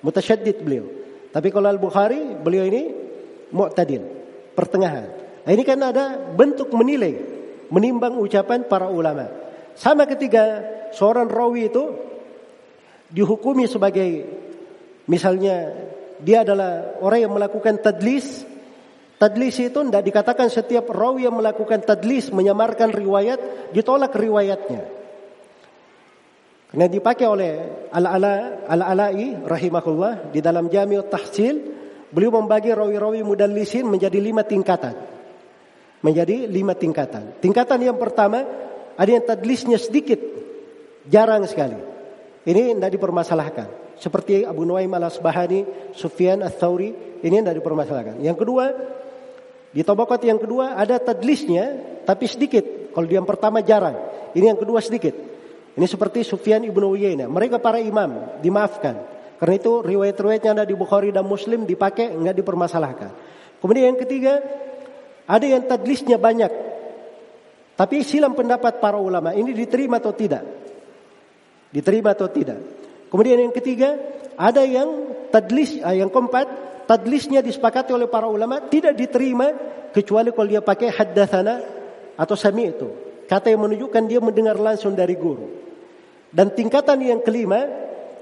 mutasyaddid beliau. Tapi kalau Al-Bukhari beliau ini mu'tadil, pertengahan. Nah, ini kan ada bentuk menilai, menimbang ucapan para ulama. Sama ketika seorang rawi itu dihukumi sebagai misalnya dia adalah orang yang melakukan tadlis Tadlis itu tidak dikatakan setiap rawi yang melakukan tadlis menyamarkan riwayat ditolak riwayatnya. Karena dipakai oleh Al-Ala Al-Ala'i rahimahullah di dalam Jami'ut Tahsil beliau membagi rawi-rawi mudallisin menjadi lima tingkatan. Menjadi lima tingkatan. Tingkatan yang pertama ada yang tadlisnya sedikit, jarang sekali. Ini tidak dipermasalahkan. Seperti Abu Nuaim al-Asbahani, Sufyan al-Thawri, ini tidak dipermasalahkan. Yang kedua, di tabakat yang kedua ada tadlisnya tapi sedikit. Kalau yang pertama jarang. Ini yang kedua sedikit. Ini seperti Sufyan ibnu Uyainah. Mereka para imam dimaafkan. Karena itu riwayat-riwayatnya ada di Bukhari dan Muslim dipakai nggak dipermasalahkan. Kemudian yang ketiga ada yang tadlisnya banyak. Tapi silam pendapat para ulama ini diterima atau tidak? Diterima atau tidak? Kemudian yang ketiga ada yang tadlis, eh, yang keempat tadlisnya disepakati oleh para ulama tidak diterima kecuali kalau dia pakai haddatsana atau sami itu. Kata yang menunjukkan dia mendengar langsung dari guru. Dan tingkatan yang kelima,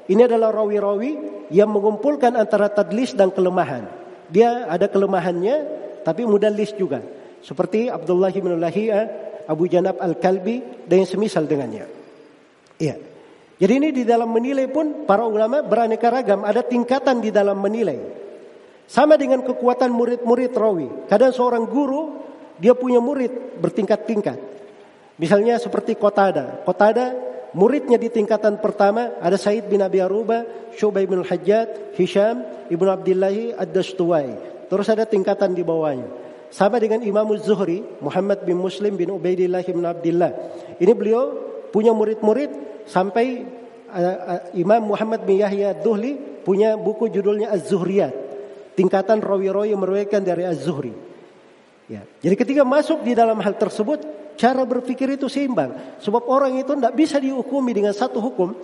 ini adalah rawi-rawi yang mengumpulkan antara tadlis dan kelemahan. Dia ada kelemahannya, tapi mudallis juga. Seperti Abdullah bin Lahiyah, Abu Janab Al-Kalbi, dan yang semisal dengannya. Iya. Jadi ini di dalam menilai pun para ulama beraneka ragam, ada tingkatan di dalam menilai. Sama dengan kekuatan murid-murid rawi. Kadang seorang guru dia punya murid bertingkat-tingkat. Misalnya seperti Qatada. Qatada muridnya di tingkatan pertama ada Said bin Abi Aruba, Syubay bin Hajjat, Hisham ibnu Abdullah Ad-Dastuwai. Terus ada tingkatan di bawahnya. Sama dengan Imam Zuhri, Muhammad bin Muslim bin Ubaidillah bin Abdullah. Ini beliau punya murid-murid sampai uh, uh, Imam Muhammad bin Yahya Duhli punya buku judulnya Az-Zuhriyat. Tingkatan rawi-rawi yang meriwayatkan dari Az-Zuhri. Ya. Jadi ketika masuk di dalam hal tersebut, Cara berpikir itu seimbang. Sebab orang itu tidak bisa dihukumi dengan satu hukum.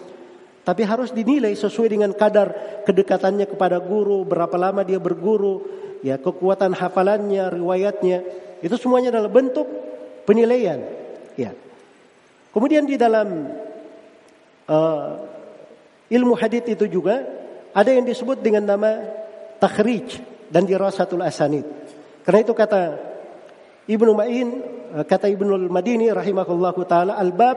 Tapi harus dinilai sesuai dengan kadar kedekatannya kepada guru. Berapa lama dia berguru. ya Kekuatan hafalannya, riwayatnya. Itu semuanya adalah bentuk penilaian. Ya. Kemudian di dalam uh, ilmu hadith itu juga ada yang disebut dengan nama takhrij dan dirasatul asanid. Karena itu kata Ibnu Ma'in eh, kata Ibnu Madini rahimahullahu taala al-bab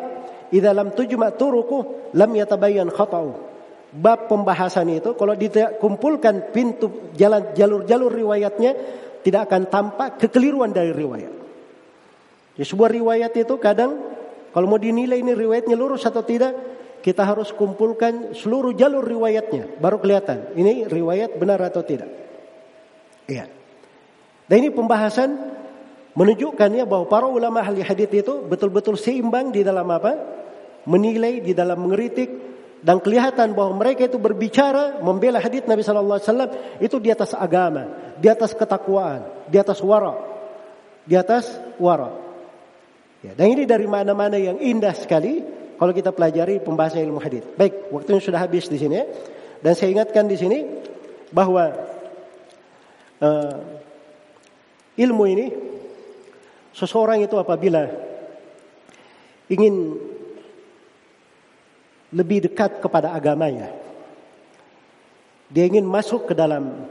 idza lam tujma turuku lam yatabayyan khata'u. Bab pembahasan itu kalau dikumpulkan pintu jalan jalur-jalur riwayatnya tidak akan tampak kekeliruan dari riwayat. Ya, sebuah riwayat itu kadang kalau mau dinilai ini riwayatnya lurus atau tidak, kita harus kumpulkan seluruh jalur riwayatnya baru kelihatan ini riwayat benar atau tidak. Iya. Dan ini pembahasan menunjukkannya bahwa para ulama ahli hadis itu betul-betul seimbang di dalam apa? Menilai, di dalam mengeritik dan kelihatan bahwa mereka itu berbicara membela hadis Nabi wasallam itu di atas agama, di atas ketakwaan, di atas wara. Di atas wara. Ya, dan ini dari mana-mana yang indah sekali kalau kita pelajari pembahasan ilmu hadis. Baik, waktunya sudah habis di sini. Dan saya ingatkan di sini bahwa uh, ilmu ini Seseorang itu apabila ingin lebih dekat kepada agamanya, dia ingin masuk ke dalam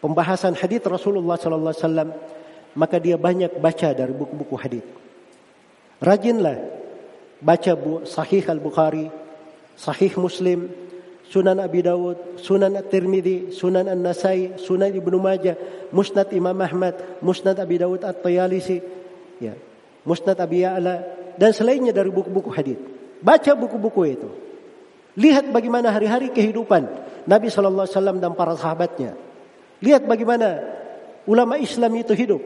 pembahasan hadis Rasulullah sallallahu alaihi wasallam, maka dia banyak baca dari buku-buku hadis. Rajinlah baca Sahih Al-Bukhari, Sahih Muslim, Sunan Abi Dawud, Sunan At-Tirmidzi, Sunan An-Nasai, Sunan Ibnu Majah, Musnad Imam Ahmad, Musnad Abi Dawud At-Tayalisi, ya, Musnad Abi Ya'la dan selainnya dari buku-buku hadis. Baca buku-buku itu. Lihat bagaimana hari-hari kehidupan Nabi Shallallahu Alaihi Wasallam dan para sahabatnya. Lihat bagaimana ulama Islam itu hidup.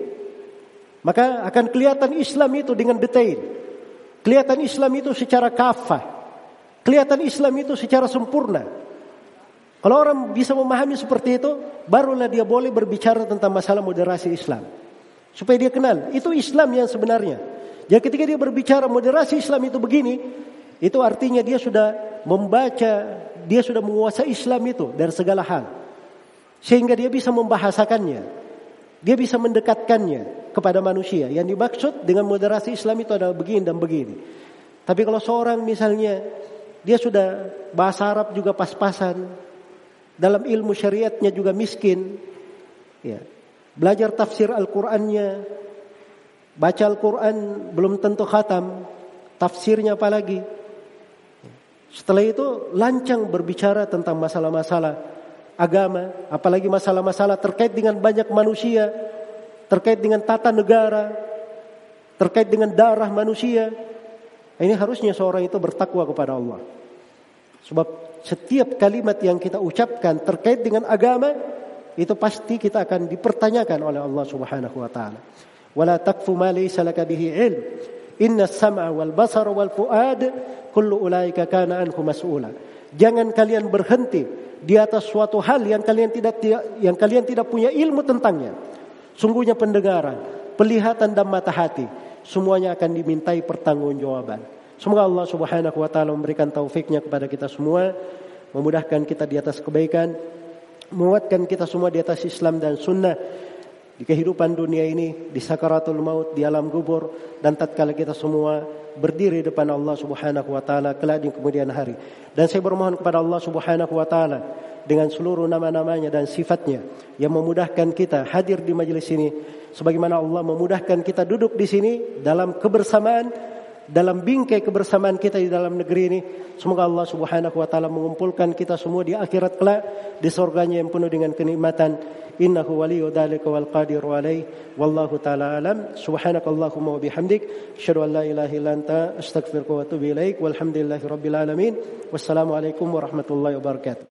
Maka akan kelihatan Islam itu dengan detail. Kelihatan Islam itu secara kafah. Kelihatan Islam itu secara sempurna. Kalau orang bisa memahami seperti itu, barulah dia boleh berbicara tentang masalah moderasi Islam. Supaya dia kenal, itu Islam yang sebenarnya. Jadi ketika dia berbicara moderasi Islam itu begini, itu artinya dia sudah membaca, dia sudah menguasai Islam itu dari segala hal. Sehingga dia bisa membahasakannya. Dia bisa mendekatkannya kepada manusia. Yang dimaksud dengan moderasi Islam itu adalah begini dan begini. Tapi kalau seorang misalnya dia sudah bahasa Arab juga pas-pasan, dalam ilmu syariatnya juga miskin, ya, belajar tafsir Al-Qur'annya, baca Al-Qur'an belum tentu khatam, tafsirnya apalagi. Setelah itu lancang berbicara tentang masalah-masalah agama, apalagi masalah-masalah terkait dengan banyak manusia, terkait dengan tata negara, terkait dengan darah manusia. Ini harusnya seorang itu bertakwa kepada Allah. Sebab setiap kalimat yang kita ucapkan terkait dengan agama itu pasti kita akan dipertanyakan oleh Allah Subhanahu wa taala. Wala takfu ma laysa laka bihi ilm. Inna sam'a wal basar wal fuad kullu ulaika kana anhu mas'ula. Jangan kalian berhenti di atas suatu hal yang kalian tidak yang kalian tidak punya ilmu tentangnya. Sungguhnya pendengaran, penglihatan dan mata hati semuanya akan dimintai pertanggungjawaban. Semoga Allah Subhanahu wa taala memberikan taufiknya kepada kita semua, memudahkan kita di atas kebaikan, menguatkan kita semua di atas Islam dan sunnah di kehidupan dunia ini, di sakaratul maut, di alam kubur dan tatkala kita semua berdiri depan Allah Subhanahu wa taala kelak di kemudian hari. Dan saya bermohon kepada Allah Subhanahu wa taala dengan seluruh nama-namanya dan sifatnya yang memudahkan kita hadir di majelis ini sebagaimana Allah memudahkan kita duduk di sini dalam kebersamaan dalam bingkai kebersamaan kita di dalam negeri ini. Semoga Allah Subhanahu wa taala mengumpulkan kita semua di akhirat kelak di surganya yang penuh dengan kenikmatan. Innahu waliyyu dzalika wal qadiru alaih. Wallahu taala alam. Subhanakallahumma wa bihamdik, asyhadu an la ilaha illa anta, astaghfiruka wa atubu ilaik. Walhamdulillahirabbil alamin. Wassalamualaikum warahmatullahi wabarakatuh.